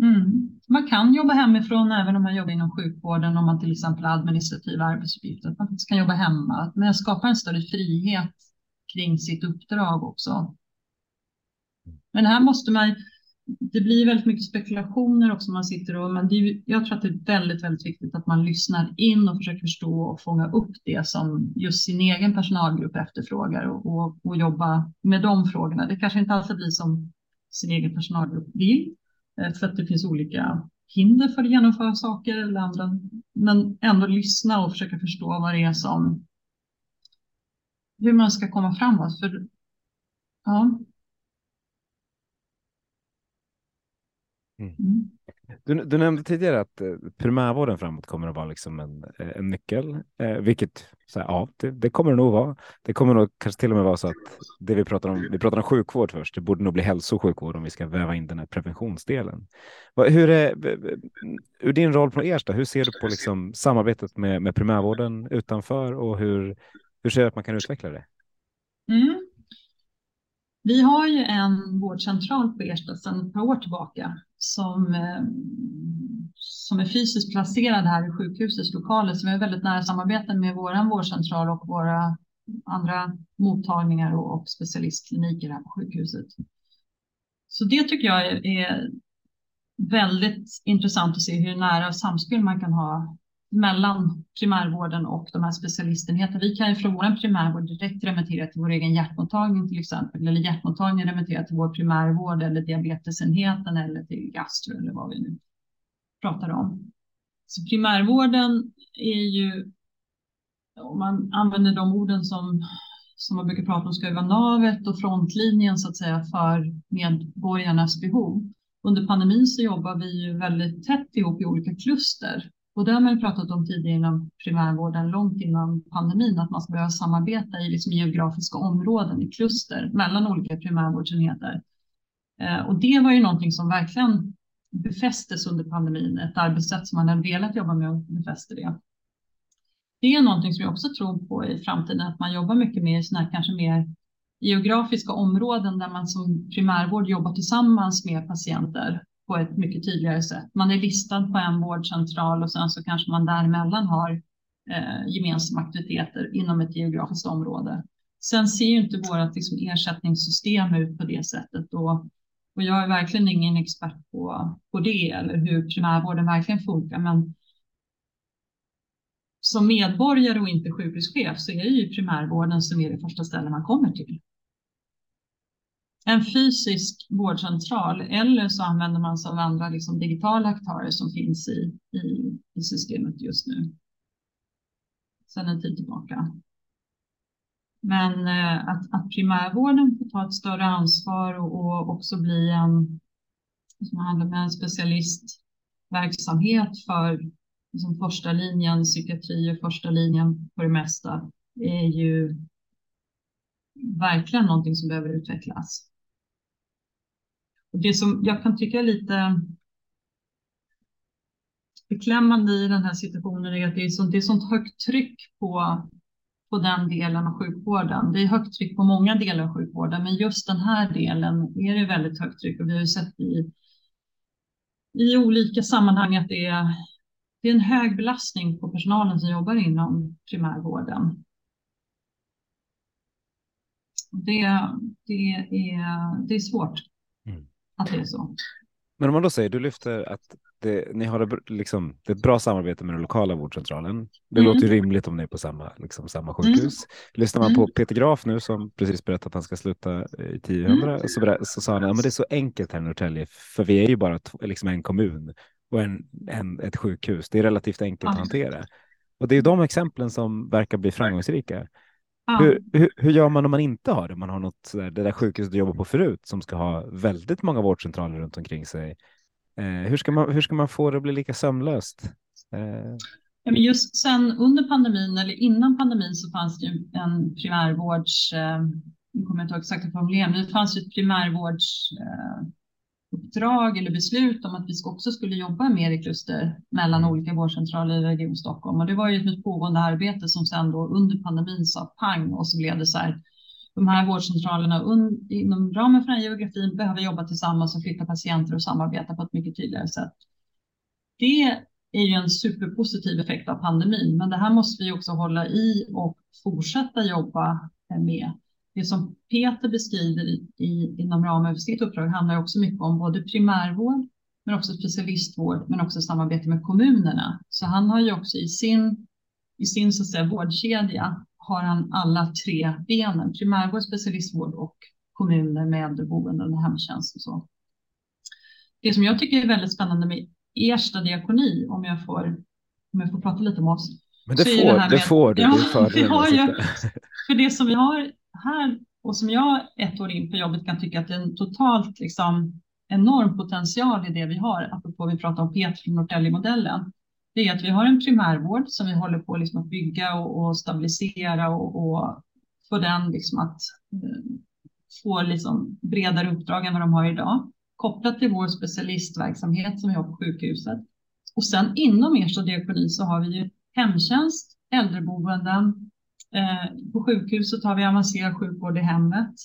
Mm. Man kan jobba hemifrån även om man jobbar inom sjukvården, om man till exempel har administrativa arbetsuppgifter. Man kan jobba hemma, men skapa en större frihet kring sitt uppdrag också. Men här måste man det blir väldigt mycket spekulationer också man sitter och, men är, jag tror att det är väldigt, väldigt viktigt att man lyssnar in och försöker förstå och fånga upp det som just sin egen personalgrupp efterfrågar och, och, och jobba med de frågorna. Det kanske inte alltid blir som sin egen personalgrupp vill, eh, för att det finns olika hinder för att genomföra saker eller andra, men ändå lyssna och försöka förstå vad det är som, hur man ska komma framåt. För, ja, Mm. mm. Du, du, nämnde tidigare att eh, primärvården framåt kommer att vara liksom en, eh, en nyckel, eh, vilket så här, ja, det, det, kommer det nog vara. Det kommer nog kanske till och med vara så att det vi pratar om, vi pratar om sjukvård först, det borde nog bli hälso och sjukvård om vi ska väva in den här preventionsdelen. Hur är, ur din roll på Ersta, hur ser du på liksom samarbetet med, med primärvården utanför och hur, hur ser du att man kan utveckla det? Mm. Vi har ju en vårdcentral på Ersta sedan ett par år tillbaka som, eh, som är fysiskt placerad här i sjukhusets lokaler. Så vi har väldigt nära samarbete med vår vårdcentral och våra andra mottagningar och specialistkliniker här på sjukhuset. Så det tycker jag är väldigt intressant att se hur nära samspel man kan ha mellan primärvården och de här specialistenheterna. Vi kan ju från vår primärvård direkt remittera till vår egen hjärtmottagning till exempel, eller hjärtmottagningen remitterar till vår primärvård eller diabetesenheten eller till gastro eller vad vi nu pratar om. Så primärvården är ju, om man använder de orden som, som man brukar prata om, ska vara navet och frontlinjen så att säga för medborgarnas behov. Under pandemin så jobbar vi ju väldigt tätt ihop i olika kluster och det har man pratat om tidigare inom primärvården, långt innan pandemin, att man ska börja samarbeta i liksom geografiska områden, i kluster, mellan olika primärvårdsenheter. Eh, och det var ju någonting som verkligen befästes under pandemin, ett arbetssätt som man har velat jobba med och befäste det. Det är någonting som jag också tror på i framtiden, att man jobbar mycket mer i sådana här kanske mer geografiska områden där man som primärvård jobbar tillsammans med patienter på ett mycket tydligare sätt. Man är listad på en vårdcentral och sen så kanske man däremellan har eh, gemensamma aktiviteter inom ett geografiskt område. Sen ser ju inte vårt liksom, ersättningssystem ut på det sättet och, och jag är verkligen ingen expert på, på det eller hur primärvården verkligen funkar. Men som medborgare och inte sjukhuschef så är det ju primärvården som är det första stället man kommer till en fysisk vårdcentral eller så använder man sig av andra liksom, digitala aktörer som finns i, i, i systemet just nu. Sedan en tid tillbaka. Men eh, att, att primärvården får ta ett större ansvar och, och också bli en, som handlar med en specialistverksamhet för liksom, första linjen psykiatri och första linjen på det mesta är ju verkligen någonting som behöver utvecklas. Det som jag kan tycka är lite beklämmande i den här situationen är att det är sånt, det är sånt högt tryck på, på den delen av sjukvården. Det är högt tryck på många delar av sjukvården, men just den här delen är det väldigt högt tryck och vi har ju sett i, i olika sammanhang att det är, det är en hög belastning på personalen som jobbar inom primärvården. Det, det, är, det är svårt. Att det är så. Men om man då säger, du lyfter att det, ni har det, liksom, det är ett bra samarbete med den lokala vårdcentralen. Det mm. låter rimligt om ni är på samma, liksom, samma mm. sjukhus. Mm. Lyssnar man på mm. Peter Graf nu som precis berättat att han ska sluta i 1000 mm. så, så sa han att ja, det är så enkelt här i Norrtälje för vi är ju bara liksom en kommun och en, en, ett sjukhus. Det är relativt enkelt att hantera. Och det är de exemplen som verkar bli framgångsrika. Ja. Hur, hur, hur, gör man om man inte har det? Man har något det där sjukhuset du jobbar på förut som ska ha väldigt många vårdcentraler runt omkring sig. Eh, hur, ska man, hur ska man få det att bli lika sömlöst? Eh. Ja, men just sen under pandemin eller innan pandemin så fanns det ju en primärvårds, eh, jag kommer inte ihåg exakt formuleringen, men det fanns ju ett primärvårds eh, uppdrag eller beslut om att vi också skulle jobba mer i kluster mellan mm. olika vårdcentraler i Region Stockholm. Och det var ju ett pågående arbete som sen då under pandemin sa pang och så blev det så här. De här vårdcentralerna inom ramen för den geografin behöver jobba tillsammans och flytta patienter och samarbeta på ett mycket tydligare sätt. Det är ju en superpositiv effekt av pandemin, men det här måste vi också hålla i och fortsätta jobba med det som Peter beskriver i, inom ramen för sitt uppdrag handlar också mycket om både primärvård, men också specialistvård, men också samarbete med kommunerna. Så han har ju också i sin, i sin så att säga, vårdkedja har han alla tre benen, primärvård, specialistvård och kommuner med äldreboenden och hemtjänst och så. Det som jag tycker är väldigt spännande med Ersta diakoni, om jag får, om jag får prata lite om oss. Men det får, det, med, det får du, ja, det har ju, För det som vi har här och som jag ett år in på jobbet kan tycka att det är en totalt liksom enorm potential i det vi har, apropå vi pratar om Peter från Norrtälje-modellen, det är att vi har en primärvård som vi håller på liksom att bygga och, och stabilisera och, och få den liksom att eh, få liksom bredare uppdrag än vad de har idag, kopplat till vår specialistverksamhet som vi har på sjukhuset. Och sen inom Ersta diakoni så har vi ju hemtjänst, äldreboenden, Eh, på sjukhuset har vi avancerad sjukvård i hemmet.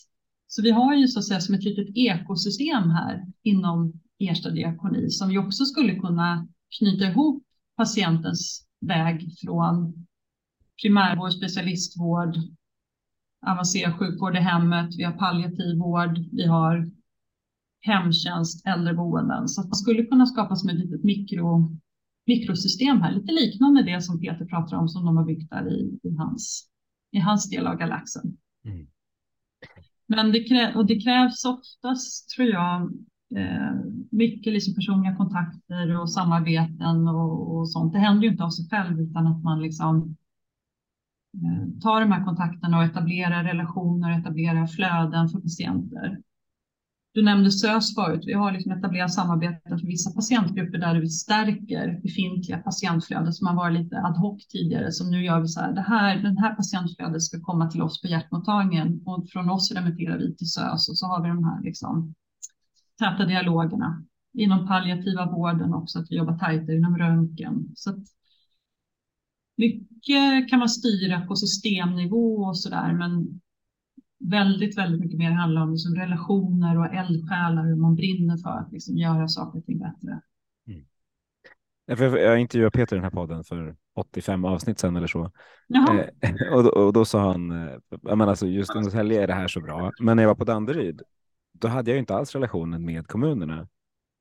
Så vi har ju så att säga som ett litet ekosystem här inom Ersta diakoni som vi också skulle kunna knyta ihop patientens väg från primärvård, specialistvård, avancerad sjukvård i hemmet, vi har palliativ vård, vi har hemtjänst, äldreboenden. Så att man skulle kunna skapa som ett litet mikro, mikrosystem här, lite liknande det som Peter pratar om som de har byggt där i, i, hans, i hans del av galaxen. Mm. Men det, krä, och det krävs oftast, tror jag, eh, mycket liksom personliga kontakter och samarbeten och, och, sånt. Det händer ju inte av sig själv utan att man liksom eh, tar de här kontakterna och etablerar relationer, etablerar flöden för patienter. Du nämnde SÖS förut. Vi har liksom etablerat samarbeten för vissa patientgrupper där vi stärker befintliga patientflöden som har varit lite ad hoc tidigare. Som nu gör vi så här, det här, den här patientflödet ska komma till oss på hjärtmottagningen och från oss remitterar vi till SÖS och så har vi de här liksom täta dialogerna. Inom palliativa vården också, att vi jobbar tajtare inom röntgen. Så att mycket kan man styra på systemnivå och så där, men väldigt, väldigt mycket mer handlar om liksom relationer och eldsjälar, hur man brinner för att liksom göra saker och ting bättre. Mm. Jag intervjuade Peter i den här podden för 85 avsnitt sedan eller så. Eh, och, då, och, då, sa han, eh, jag menar alltså just under Södertälje är det här så bra, men när jag var på Danderyd, då hade jag inte alls relationen med kommunerna.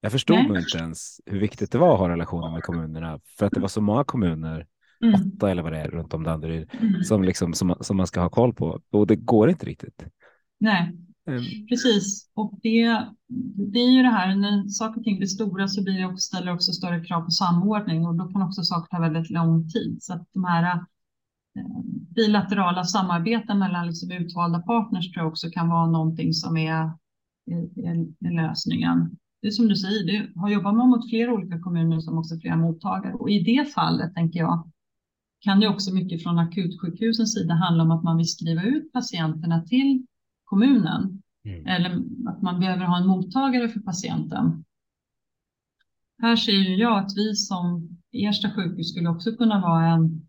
Jag förstod nog inte ens hur viktigt det var att ha relationer med kommunerna, för att det var så många kommuner mm. åtta eller vad det är runt om Danderyd mm. som, liksom, som, som man ska ha koll på. Och det går inte riktigt. Nej, mm. precis. Och det, det är ju det här, när saker och ting blir stora så blir det också, ställer också större krav på samordning och då kan också saker ta väldigt lång tid. Så att de här eh, bilaterala samarbeten mellan liksom utvalda partners tror jag också kan vara någonting som är, är, är lösningen. Det är som du säger, det har jobbat man mot flera olika kommuner som också flera mottagare och i det fallet tänker jag kan det också mycket från akutsjukhusens sida handla om att man vill skriva ut patienterna till kommunen mm. eller att man behöver ha en mottagare för patienten. Här ser jag att vi som Ersta sjukhus skulle också kunna vara en,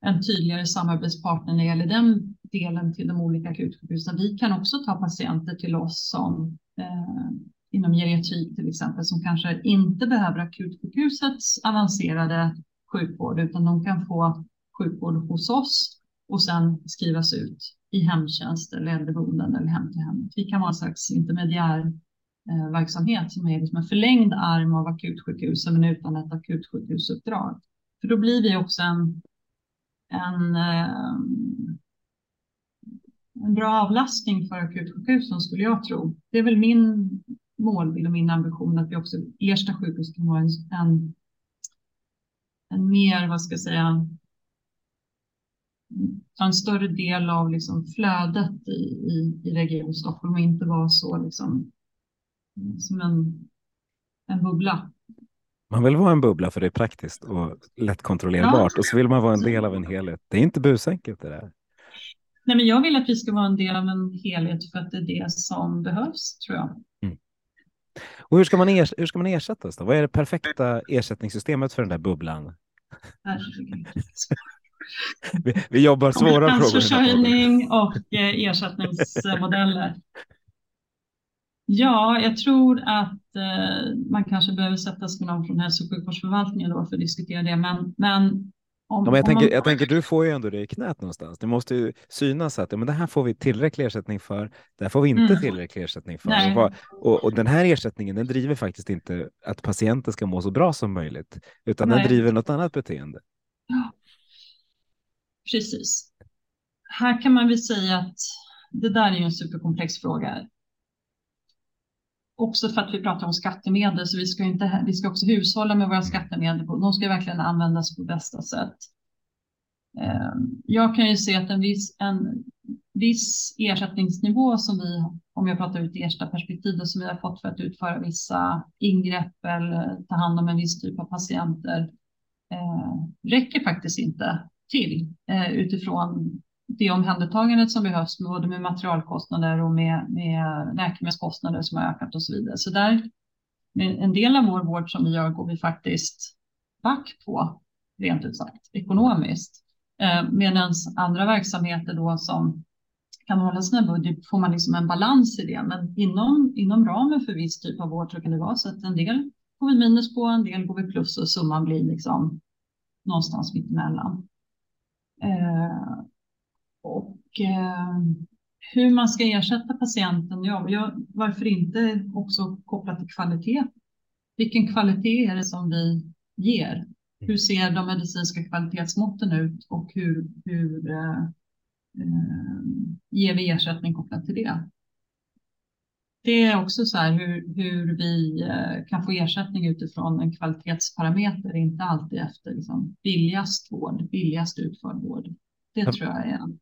en tydligare samarbetspartner när det gäller den delen till de olika akutsjukhusen. Vi kan också ta patienter till oss som eh, inom geriatrik till exempel som kanske inte behöver akutsjukhusets avancerade sjukvård utan de kan få sjukvård hos oss och sen skrivas ut i hemtjänst eller äldreboenden eller hem till hem. Vi kan vara en slags intermediär eh, verksamhet som är liksom en förlängd arm av akutsjukhusen men utan ett akutsjukhusuppdrag. För då blir vi också en, en, eh, en bra avlastning för akutsjukhusen skulle jag tro. Det är väl min målbild och min ambition att vi också Ersta sjukhus kan vara en, en, en mer, vad ska jag säga, ta en större del av liksom flödet i, i, i Region Stockholm och inte vara så liksom, som en, en bubbla. Man vill vara en bubbla för det är praktiskt och lättkontrollerbart ja. och så vill man vara en del av en helhet. Det är inte busenkelt det där. Nej, men jag vill att vi ska vara en del av en helhet för att det är det som behövs, tror jag. Mm. Och hur ska, man ers hur ska man ersättas då? Vad är det perfekta ersättningssystemet för den där bubblan? Vi, vi jobbar svåra frågor. Kompetensförsörjning och eh, ersättningsmodeller. Ja, jag tror att eh, man kanske behöver sätta sig med någon från hälso och sjukvårdsförvaltningen då för att diskutera det. Men, men om, ja, men jag, tänker, man... jag tänker, du får ju ändå det i knät någonstans. Det måste ju synas att ja, men det här får vi tillräcklig ersättning för. Det här får vi inte mm. tillräcklig ersättning för. Och, och, och, den här ersättningen den driver faktiskt inte att patienten ska må så bra som möjligt, utan Nej. den driver något annat beteende. Ja. Precis. Här kan man väl säga att det där är ju en superkomplex fråga. Också för att vi pratar om skattemedel, så vi ska, inte, vi ska också hushålla med våra skattemedel. De ska verkligen användas på bästa sätt. Ehm, jag kan ju se att en viss, en viss ersättningsnivå som vi, om jag pratar ut i ersta perspektivet, som vi har fått för att utföra vissa ingrepp eller ta hand om en viss typ av patienter eh, räcker faktiskt inte till eh, utifrån det omhändertagandet som behövs, både med materialkostnader och med, med läkemedelskostnader som har ökat och så vidare. Så där, en del av vår vård som vi gör går vi faktiskt back på, rent ut sagt, ekonomiskt. Eh, Medan andra verksamheter då som kan hålla sina budget får man liksom en balans i det. Men inom, inom ramen för viss typ av vård så kan det vara så att en del går vi minus på, en del går vi plus och summan blir liksom någonstans mittemellan. Eh, och eh, hur man ska ersätta patienten, ja, jag, varför inte också kopplat till kvalitet? Vilken kvalitet är det som vi ger? Hur ser de medicinska kvalitetsmåtten ut och hur, hur eh, eh, ger vi ersättning kopplat till det? Det är också så här hur, hur vi eh, kan få ersättning utifrån en kvalitetsparameter, inte alltid efter liksom, billigast vård, billigast utförd vård. Det tror jag är en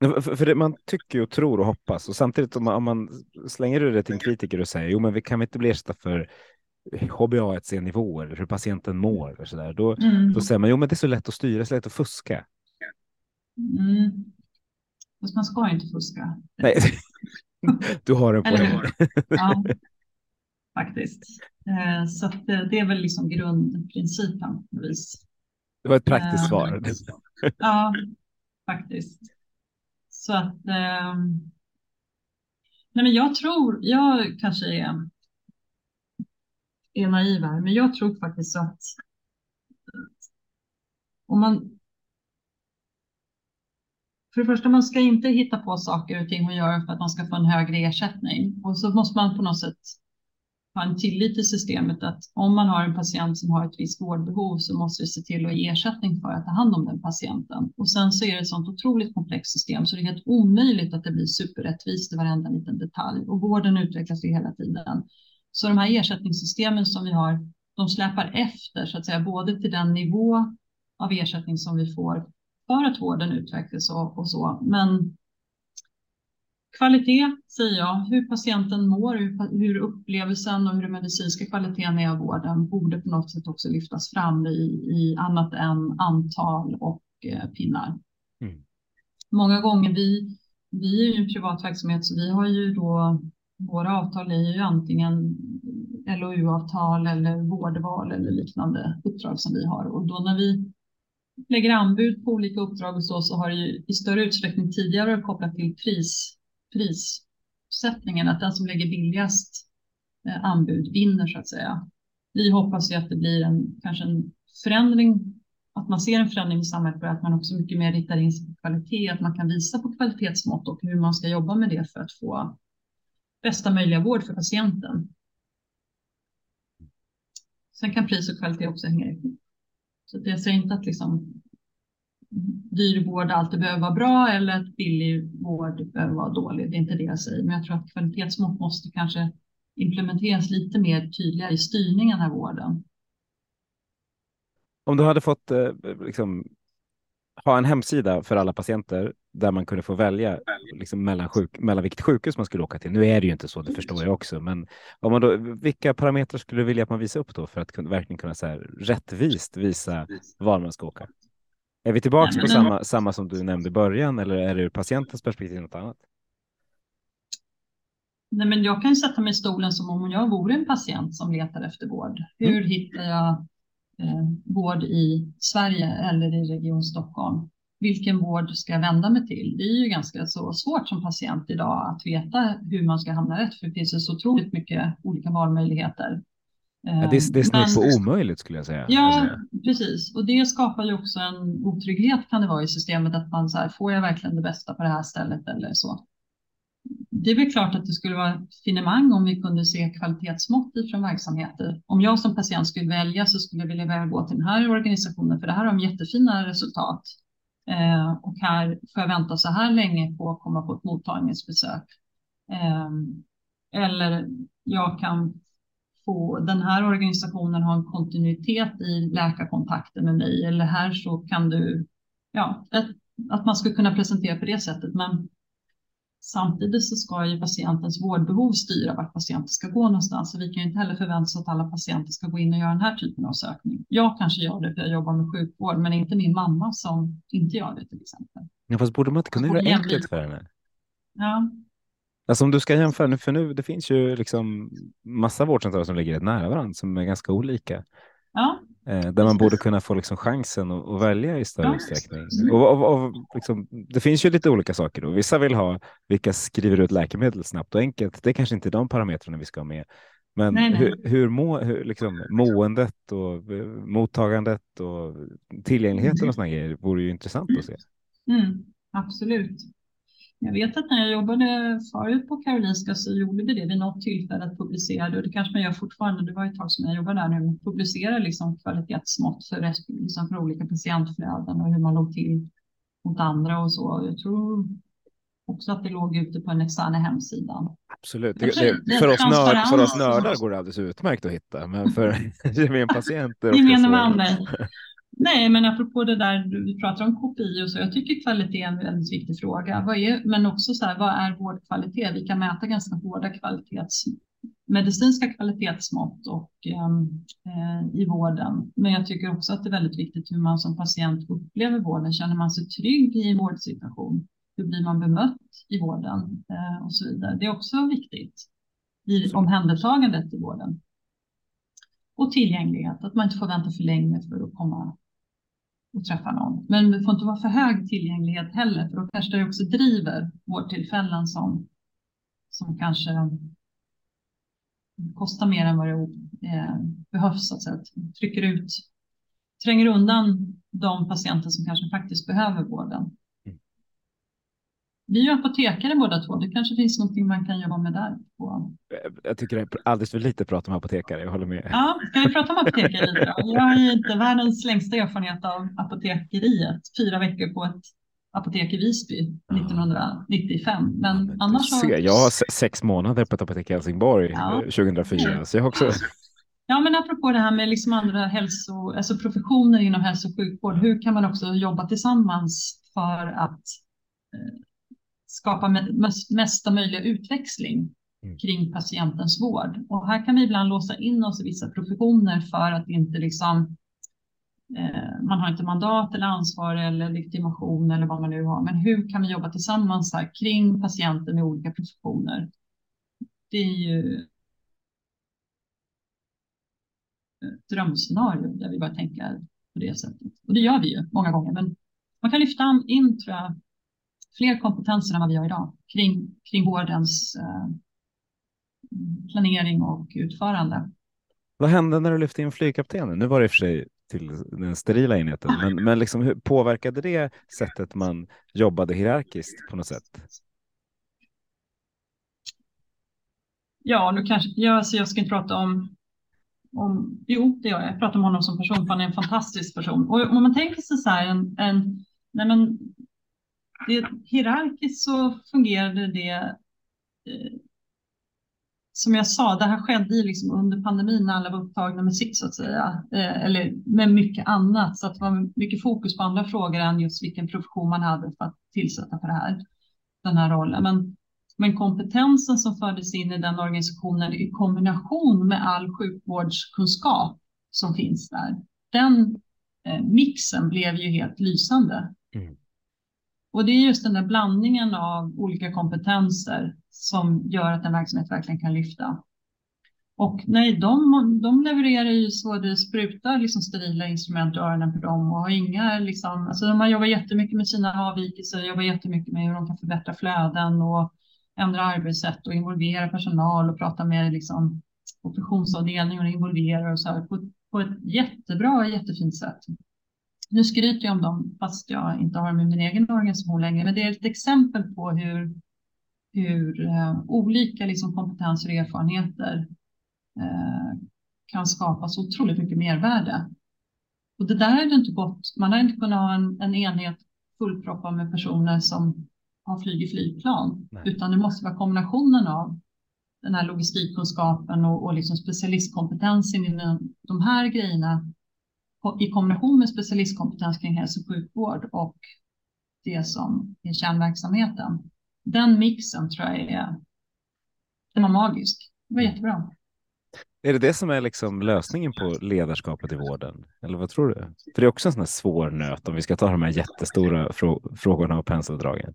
för, det, man tycker och tror och hoppas och samtidigt om man, om man slänger det till en kritiker och säger jo men vi kan inte bli ersatta för HbA1c-nivåer eller hur patienten mår och så där. Då, mm. då säger man jo men det är så lätt att styra, så lätt att fuska. Mm. Fast man ska ju inte fuska. Nej, du har en poäng. ja, faktiskt. Eh, så det är väl liksom grundprincipen. Det var ett praktiskt eh, svar. Ja, faktiskt. Så att. Eh, nej, men jag tror, jag kanske är, är naiv här, men jag tror faktiskt att om man för det första, man ska inte hitta på saker och ting och göra för att man ska få en högre ersättning. Och så måste man på något sätt ha en tillit till systemet att om man har en patient som har ett visst vårdbehov så måste vi se till att ge ersättning för att ta hand om den patienten. Och sen så är det ett sånt otroligt komplext system så det är helt omöjligt att det blir superrättvist i varenda liten detalj och vården utvecklas ju hela tiden. Så de här ersättningssystemen som vi har, de släpar efter så att säga både till den nivå av ersättning som vi får för att vården utvecklas och, och så. Men Kvalitet säger jag, hur patienten mår, hur, upplevelsen och hur den medicinska kvaliteten är av vården borde på något sätt också lyftas fram i, i annat än antal och eh, pinnar. Mm. Många gånger, vi, vi är ju en privat verksamhet så vi har ju då, våra avtal är ju antingen LOU-avtal eller vårdval eller liknande uppdrag som vi har och då när vi lägger anbud på olika uppdrag och så, så har det ju i större utsträckning tidigare kopplat till pris prissättningen, att den som lägger billigast eh, anbud vinner så att säga. Vi hoppas ju att det blir en kanske en förändring, att man ser en förändring i samhället för att man också mycket mer riktar in sig på kvalitet, att man kan visa på kvalitetsmått och hur man ska jobba med det för att få bästa möjliga vård för patienten. Sen kan pris och kvalitet också hänga ihop. Så jag säger inte att liksom dyr vård alltid behöver vara bra eller att billig vård behöver vara dålig. Det är inte det jag säger, men jag tror att kvalitetsmått måste kanske implementeras lite mer tydligare i styrningen av vården. Om du hade fått eh, liksom, ha en hemsida för alla patienter där man kunde få välja liksom, mellan, sjuk, mellan vilket sjukhus man skulle åka till. Nu är det ju inte så, det förstår jag också, men om man då, vilka parametrar skulle du vilja att man visar upp då för att kunna, verkligen kunna så här, rättvist visa var man ska åka? Är vi tillbaka Nej, på samma, samma som du nämnde i början eller är det ur patientens perspektiv något annat? Nej, men jag kan sätta mig i stolen som om jag vore en patient som letar efter vård. Hur mm. hittar jag eh, vård i Sverige eller i Region Stockholm? Vilken vård ska jag vända mig till? Det är ju ganska så svårt som patient idag att veta hur man ska hamna rätt, för det finns så otroligt mycket olika valmöjligheter. Ja, det, är, det är snudd på omöjligt skulle jag säga. Ja, alltså. precis. Och det skapar ju också en otrygghet kan det vara i systemet att man så här, får jag verkligen det bästa på det här stället eller så. Det är väl klart att det skulle vara finemang om vi kunde se kvalitetsmått från verksamheter. Om jag som patient skulle välja så skulle jag vilja gå till den här organisationen för det här har de jättefina resultat. Eh, och här får jag vänta så här länge på att komma på ett mottagningsbesök. Eh, eller jag kan få den här organisationen ha en kontinuitet i läkarkontakten med mig eller här så kan du, ja, ett, att man ska kunna presentera på det sättet. Men Samtidigt så ska ju patientens vårdbehov styra vart patienten ska gå någonstans. Så vi kan ju inte heller förvänta oss att alla patienter ska gå in och göra den här typen av sökning. Jag kanske gör det för jag jobbar med sjukvård, men inte min mamma som inte gör det till exempel. Ja, fast borde man inte kunna göra det enkelt för henne? Ja. Alltså om du ska jämföra nu, för nu det finns ju liksom massa vårdcentraler som ligger rätt nära varandra som är ganska olika. Ja. Eh, där man borde kunna få liksom chansen att, välja i större ja. utsträckning. Och, och, och liksom, det finns ju lite olika saker. Då. Vissa vill ha vilka skriver ut läkemedel snabbt och enkelt. Det är kanske inte de parametrarna vi ska ha med. Men nej, nej. hur, hur, må, hur liksom, måendet och eh, mottagandet och tillgängligheten och sådana grejer vore ju intressant att se. Mm, absolut. Jag vet att när jag jobbade förut på Karolinska så gjorde vi det vid något tillfälle att publicera och det kanske man gör fortfarande. Det var ett tag som jag jobbade där nu. Publicera liksom kvalitetsmått för, liksom för olika patientflöden och hur man låg till mot andra och så. Jag tror också att det låg ute på den externa hemsidan. Absolut. Det, det, för, oss nörd, för oss nördar går det alldeles utmärkt att hitta, men för gemene patienter. Gemene man, Nej, men apropå det där du pratar om KPI och så, jag tycker kvalitet är en väldigt viktig fråga. Vad är, men också så här, vad är vårdkvalitet? Vi kan mäta ganska hårda kvalitets, medicinska kvalitetsmått och ehm, eh, i vården. Men jag tycker också att det är väldigt viktigt hur man som patient upplever vården. Känner man sig trygg i en vårdsituation? Hur blir man bemött i vården eh, och så vidare? Det är också viktigt i omhändertagandet i vården. Och tillgänglighet, att man inte får vänta för länge för att komma och träffa någon. Men det får inte vara för hög tillgänglighet heller, för då kanske det också driver vårdtillfällen som, som kanske kostar mer än vad det eh, behövs, så att säga. Trycker ut, tränger undan de patienter som kanske faktiskt behöver vården. Vi är ju apotekare båda två. Det kanske finns någonting man kan jobba med där. På. Jag tycker det är alldeles för lite prat om apotekare. Jag håller med. Ja, ska vi prata om apotekare lite då? Jag har ju inte världens längsta erfarenhet av apotekeriet. Fyra veckor på ett apotek i Visby 1995. Men ja, annars så... Jag har sex månader på ett apotek i Helsingborg ja. 2004. Så jag också... Ja, men apropå det här med liksom andra hälso, alltså professioner inom hälso och sjukvård. Hur kan man också jobba tillsammans för att eh, skapa mesta möjliga utväxling mm. kring patientens vård. Och här kan vi ibland låsa in oss i vissa professioner för att inte liksom eh, man har inte mandat eller ansvar eller legitimation eller vad man nu har. Men hur kan vi jobba tillsammans här kring patienter med olika professioner? Det är ju ett drömscenario där vi bara tänker på det sättet. Och det gör vi ju många gånger. Men man kan lyfta in, tror jag, fler kompetenser än vad vi har idag kring, kring vårdens eh, planering och utförande. Vad hände när du lyfte in flygkaptenen? Nu var det i och för sig till den sterila enheten, men, men liksom, hur påverkade det sättet man jobbade hierarkiskt på något sätt? Ja, nu kanske, ja, så jag ska inte prata om, om, jo det gör jag, jag pratar om honom som person, för han är en fantastisk person. Och om man tänker sig så här, en, en nej men, det, hierarkiskt så fungerade det eh, som jag sa, det här skedde liksom under pandemin när alla var upptagna med sitt så att säga, eh, eller med mycket annat. Så att det var mycket fokus på andra frågor än just vilken profession man hade för att tillsätta för det här, den här rollen. Men, men kompetensen som fördes in i den organisationen i kombination med all sjukvårdskunskap som finns där, den eh, mixen blev ju helt lysande. Mm. Och det är just den där blandningen av olika kompetenser som gör att en verksamhet verkligen kan lyfta. Och nej, de, de levererar ju så det sprutar liksom sterila instrument i öronen på dem och har inga liksom, alltså de har jobbat jättemycket med sina avvikelser, jobbar jättemycket med hur de kan förbättra flöden och ändra arbetssätt och involvera personal och prata med liksom operationsavdelningen och involvera och så här på, på ett jättebra, jättefint sätt. Nu skryter jag om dem fast jag inte har dem i min egen organisation längre, men det är ett exempel på hur, hur uh, olika liksom, kompetenser och erfarenheter uh, kan skapa så otroligt mycket mervärde. Och det där är det inte gått. Man har inte kunnat ha en, en enhet fullproppad med personer som har flugit flygplan, Nej. utan det måste vara kombinationen av den här logistikkunskapen och, och liksom specialistkompetensen i de här grejerna i kombination med specialistkompetens kring hälso och sjukvård och det som är kärnverksamheten. den mixen tror jag är, den var magisk. Det var jättebra. Är det det som är liksom lösningen på ledarskapet i vården? Eller vad tror du? För det är också en sån här svår nöt om vi ska ta de här jättestora frå frågorna och penseldragen.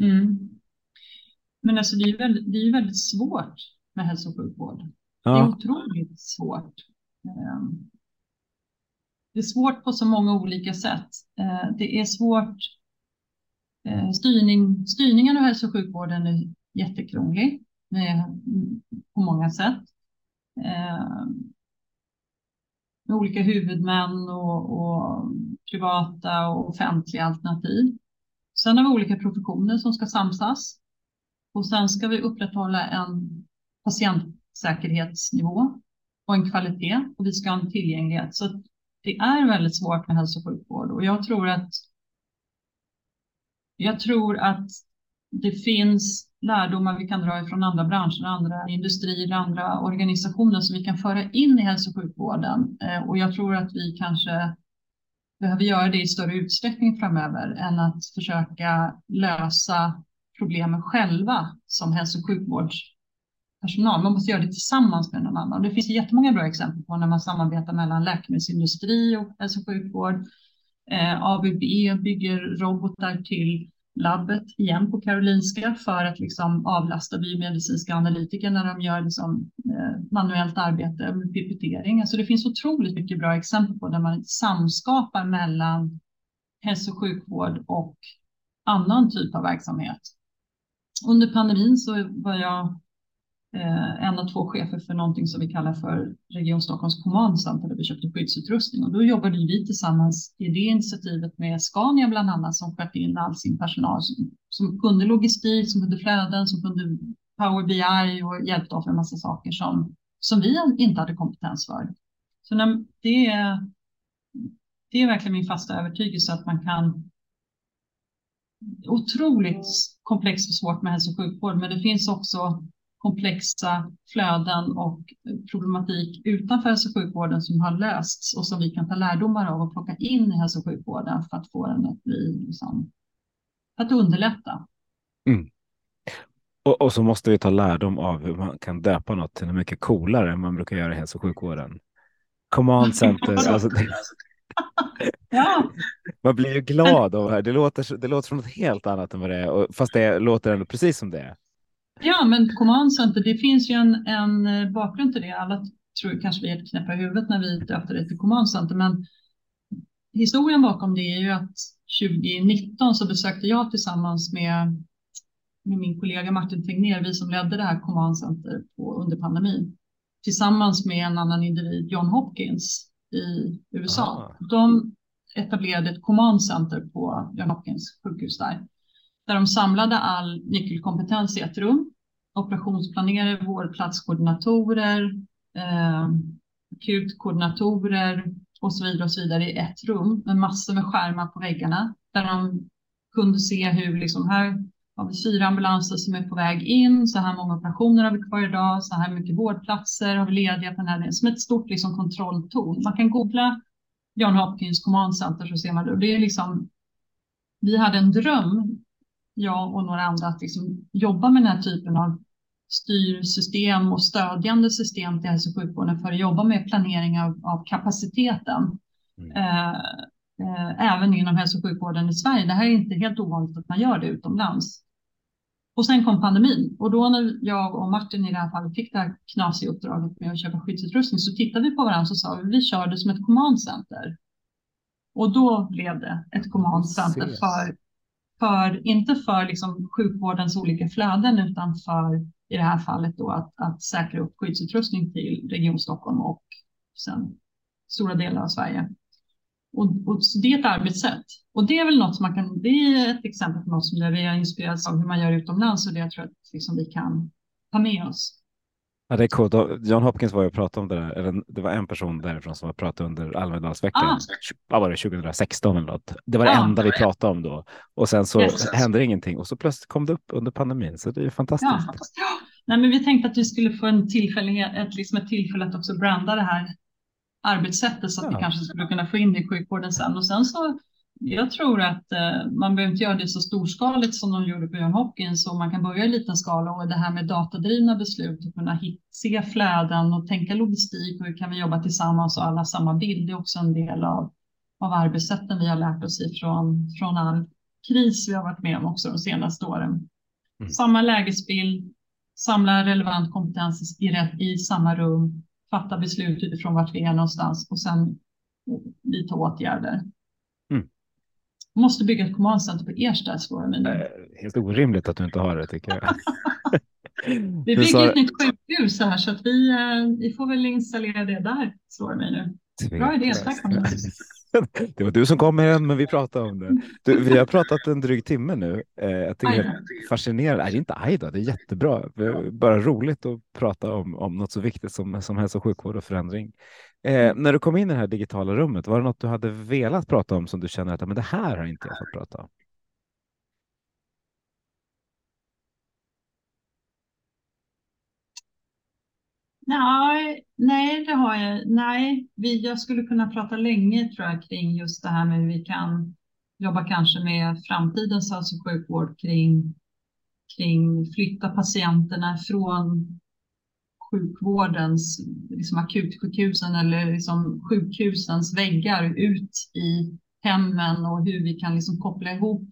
Mm. Men alltså det är ju väldigt, det är väldigt svårt med hälso och sjukvård. Ja. Det är otroligt svårt. Ehm, det är svårt på så många olika sätt. Eh, det är svårt. Eh, styrning, styrningen av hälso och sjukvården är jättekrånglig eh, på många sätt. Med olika huvudmän och, och privata och offentliga alternativ. Sen har vi olika professioner som ska samsas. Och sen ska vi upprätthålla en patientsäkerhetsnivå och en kvalitet och vi ska ha en tillgänglighet. Så det är väldigt svårt med hälso och sjukvård och jag tror att jag tror att det finns lärdomar vi kan dra ifrån andra branscher, andra industrier, andra organisationer som vi kan föra in i hälso och sjukvården. Eh, och jag tror att vi kanske behöver göra det i större utsträckning framöver än att försöka lösa problemen själva som hälso och sjukvårds personal. Man måste göra det tillsammans med någon annan. Det finns jättemånga bra exempel på när man samarbetar mellan läkemedelsindustri och hälso och sjukvård. Eh, ABB bygger robotar till labbet igen på Karolinska för att liksom avlasta biomedicinska analytiker när de gör liksom, eh, manuellt arbete med pipetering. Alltså det finns otroligt mycket bra exempel på där man samskapar mellan hälso och sjukvård och annan typ av verksamhet. Under pandemin så var jag Eh, en av två chefer för någonting som vi kallar för Region Stockholms Command Center där vi köpte skyddsutrustning och då jobbade vi tillsammans i det initiativet med Scania bland annat som sköt in all sin personal som, som kunde logistik, som kunde flöden, som kunde Power BI och hjälpte oss med en massa saker som, som vi inte hade kompetens för. Så när, det, är, det är verkligen min fasta övertygelse att man kan otroligt komplext och svårt med hälso och sjukvård, men det finns också komplexa flöden och problematik utanför hälso och sjukvården som har lösts och som vi kan ta lärdomar av och plocka in i hälso och sjukvården för att få den att bli, liksom, för att underlätta. Mm. Och, och så måste vi ta lärdom av hur man kan döpa något till något mycket coolare än man brukar göra i hälso och sjukvården. Command center, alltså, Ja, man blir ju glad av det här. Det låter, det låter som något helt annat än vad det är, fast det låter ändå precis som det är. Ja men Command Center, det finns ju en, en bakgrund till det. Alla tror kanske vi är helt knäppa i huvudet när vi döpte det till Command Center, men historien bakom det är ju att 2019 så besökte jag tillsammans med, med min kollega Martin Tegnér, vi som ledde det här Command Center på, under pandemin, tillsammans med en annan individ, John Hopkins i USA. Ah. De etablerade ett Command Center på John Hopkins sjukhus där, där de samlade all nyckelkompetens i ett rum. Operationsplanerare, vårdplatskoordinatorer, eh, akutkoordinatorer och så vidare och så vidare i ett rum med massor med skärmar på väggarna där de kunde se hur liksom här har vi fyra ambulanser som är på väg in, så här många operationer har vi kvar idag, så här mycket vårdplatser har vi lediga på den här som ett stort liksom kontrolltorn. Man kan googla John Hopkins Command Center så ser man det. Och det är liksom, vi hade en dröm, jag och några andra, att liksom jobba med den här typen av styrsystem och stödjande system till hälso och sjukvården för att jobba med planering av, av kapaciteten. Mm. Eh, eh, även inom hälso och sjukvården i Sverige. Det här är inte helt ovanligt att man gör det utomlands. Och sen kom pandemin och då när jag och Martin i det här fallet fick det här knasiga uppdraget med att köpa skyddsutrustning så tittade vi på varandra och sa vi kör det som ett command center. Och då blev det ett command center för, för inte för liksom sjukvårdens olika flöden utan för i det här fallet då att, att säkra upp skyddsutrustning till Region Stockholm och sen stora delar av Sverige. Och, och så det är ett arbetssätt. Och det är väl något som man kan, det är ett exempel på något som vi har inspirerats av hur man gör utomlands och det jag tror att liksom vi kan ta med oss. Ja, det är coolt. John Hopkins var ju och pratade om det där. Eller, det var en person därifrån som var pratade under Almedalsveckan. Ah. Vad var det? 2016 eller något. Det var det Ah. enda vi pratade om då. Och sen så Yes. hände ingenting och så plötsligt kom det upp under pandemin. Så det är ju fantastiskt. Ja. Nej, men vi tänkte att vi skulle få en tillfällighet, ett, liksom ett tillfälle att också branda det här arbetssättet så att Ja. vi kanske skulle kunna få in det i sjukvården sen. Och sen så jag tror att eh, man behöver inte göra det så storskaligt som de gjorde på John Hopkins och man kan börja i liten skala och det här med datadrivna beslut och kunna hit, se flöden och tänka logistik och hur kan vi jobba tillsammans och alla samma bild. Det är också en del av, av arbetssätten vi har lärt oss ifrån från all kris vi har varit med om också de senaste åren. Mm. Samma lägesbild, samla relevant kompetens i, rätt, i samma rum, fatta beslut utifrån vart vi är någonstans och sen vidta åtgärder. Måste bygga ett command center på Ersta, slår mig nu. Helt orimligt att du inte har det tycker jag. vi bygger ett nytt sjukhus här så att vi, eh, vi får väl installera det där, slår mig nu. Bra idé, tack det var du som kom med den, men vi pratade om det. Du, vi har pratat en dryg timme nu. Eh, jag tycker det är fascinerande. Nej, inte aj då, det är jättebra. Det är bara roligt att prata om, om något så viktigt som, som hälso och sjukvård och förändring. Eh, när du kom in i det här digitala rummet, var det något du hade velat prata om som du känner att men det här har inte jag fått prata om? Nej, nej, det har jag. Nej, vi, jag skulle kunna prata länge tror jag kring just det här med hur vi kan jobba kanske med framtidens hälso och sjukvård kring, kring flytta patienterna från sjukvårdens, liksom akutsjukhusen eller liksom sjukhusens väggar ut i hemmen och hur vi kan liksom koppla ihop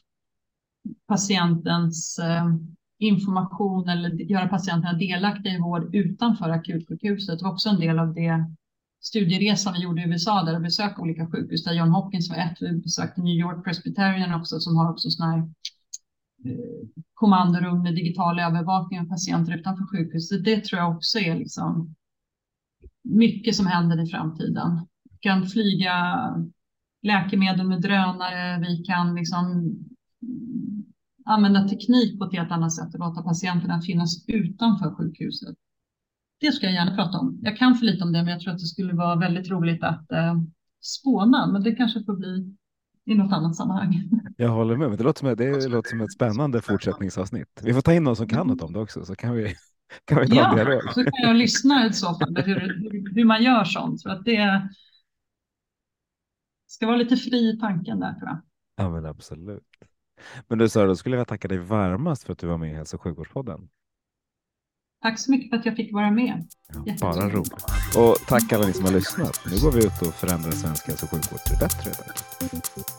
patientens eh, information eller göra patienterna delaktiga i vård utanför akutsjukhuset. Det var också en del av det studieresan vi gjorde i USA där vi besökte olika sjukhus där John Hopkins var ett. Vi besökte New York Presbyterian också som har också sådana här Eh, kommandorum med digital övervakning av patienter utanför sjukhuset. Det tror jag också är liksom mycket som händer i framtiden. Vi kan flyga läkemedel med drönare, vi kan liksom mm, använda teknik på ett helt annat sätt och låta patienterna finnas utanför sjukhuset. Det ska jag gärna prata om. Jag kan för lite om det, men jag tror att det skulle vara väldigt roligt att eh, spåna, men det kanske får bli i något annat sammanhang. Jag håller med, men det låter som, det låter som ett spännande fortsättningsavsnitt. Vi får ta in någon som kan något om det också, så kan vi, kan vi ta ja, en dialog. så kan jag lyssna i så fall, hur, hur, hur man gör sånt. För att det ska vara lite fri i tanken där, tror jag. Ja, men absolut. Men du Sara, då skulle jag tacka dig varmast för att du var med i Hälso och sjukvårdspodden. Tack så mycket för att jag fick vara med. Ja, bara roligt. Och tack alla ni som har lyssnat. Nu går vi ut och förändrar svensk hälso och sjukvård till bättre. Där.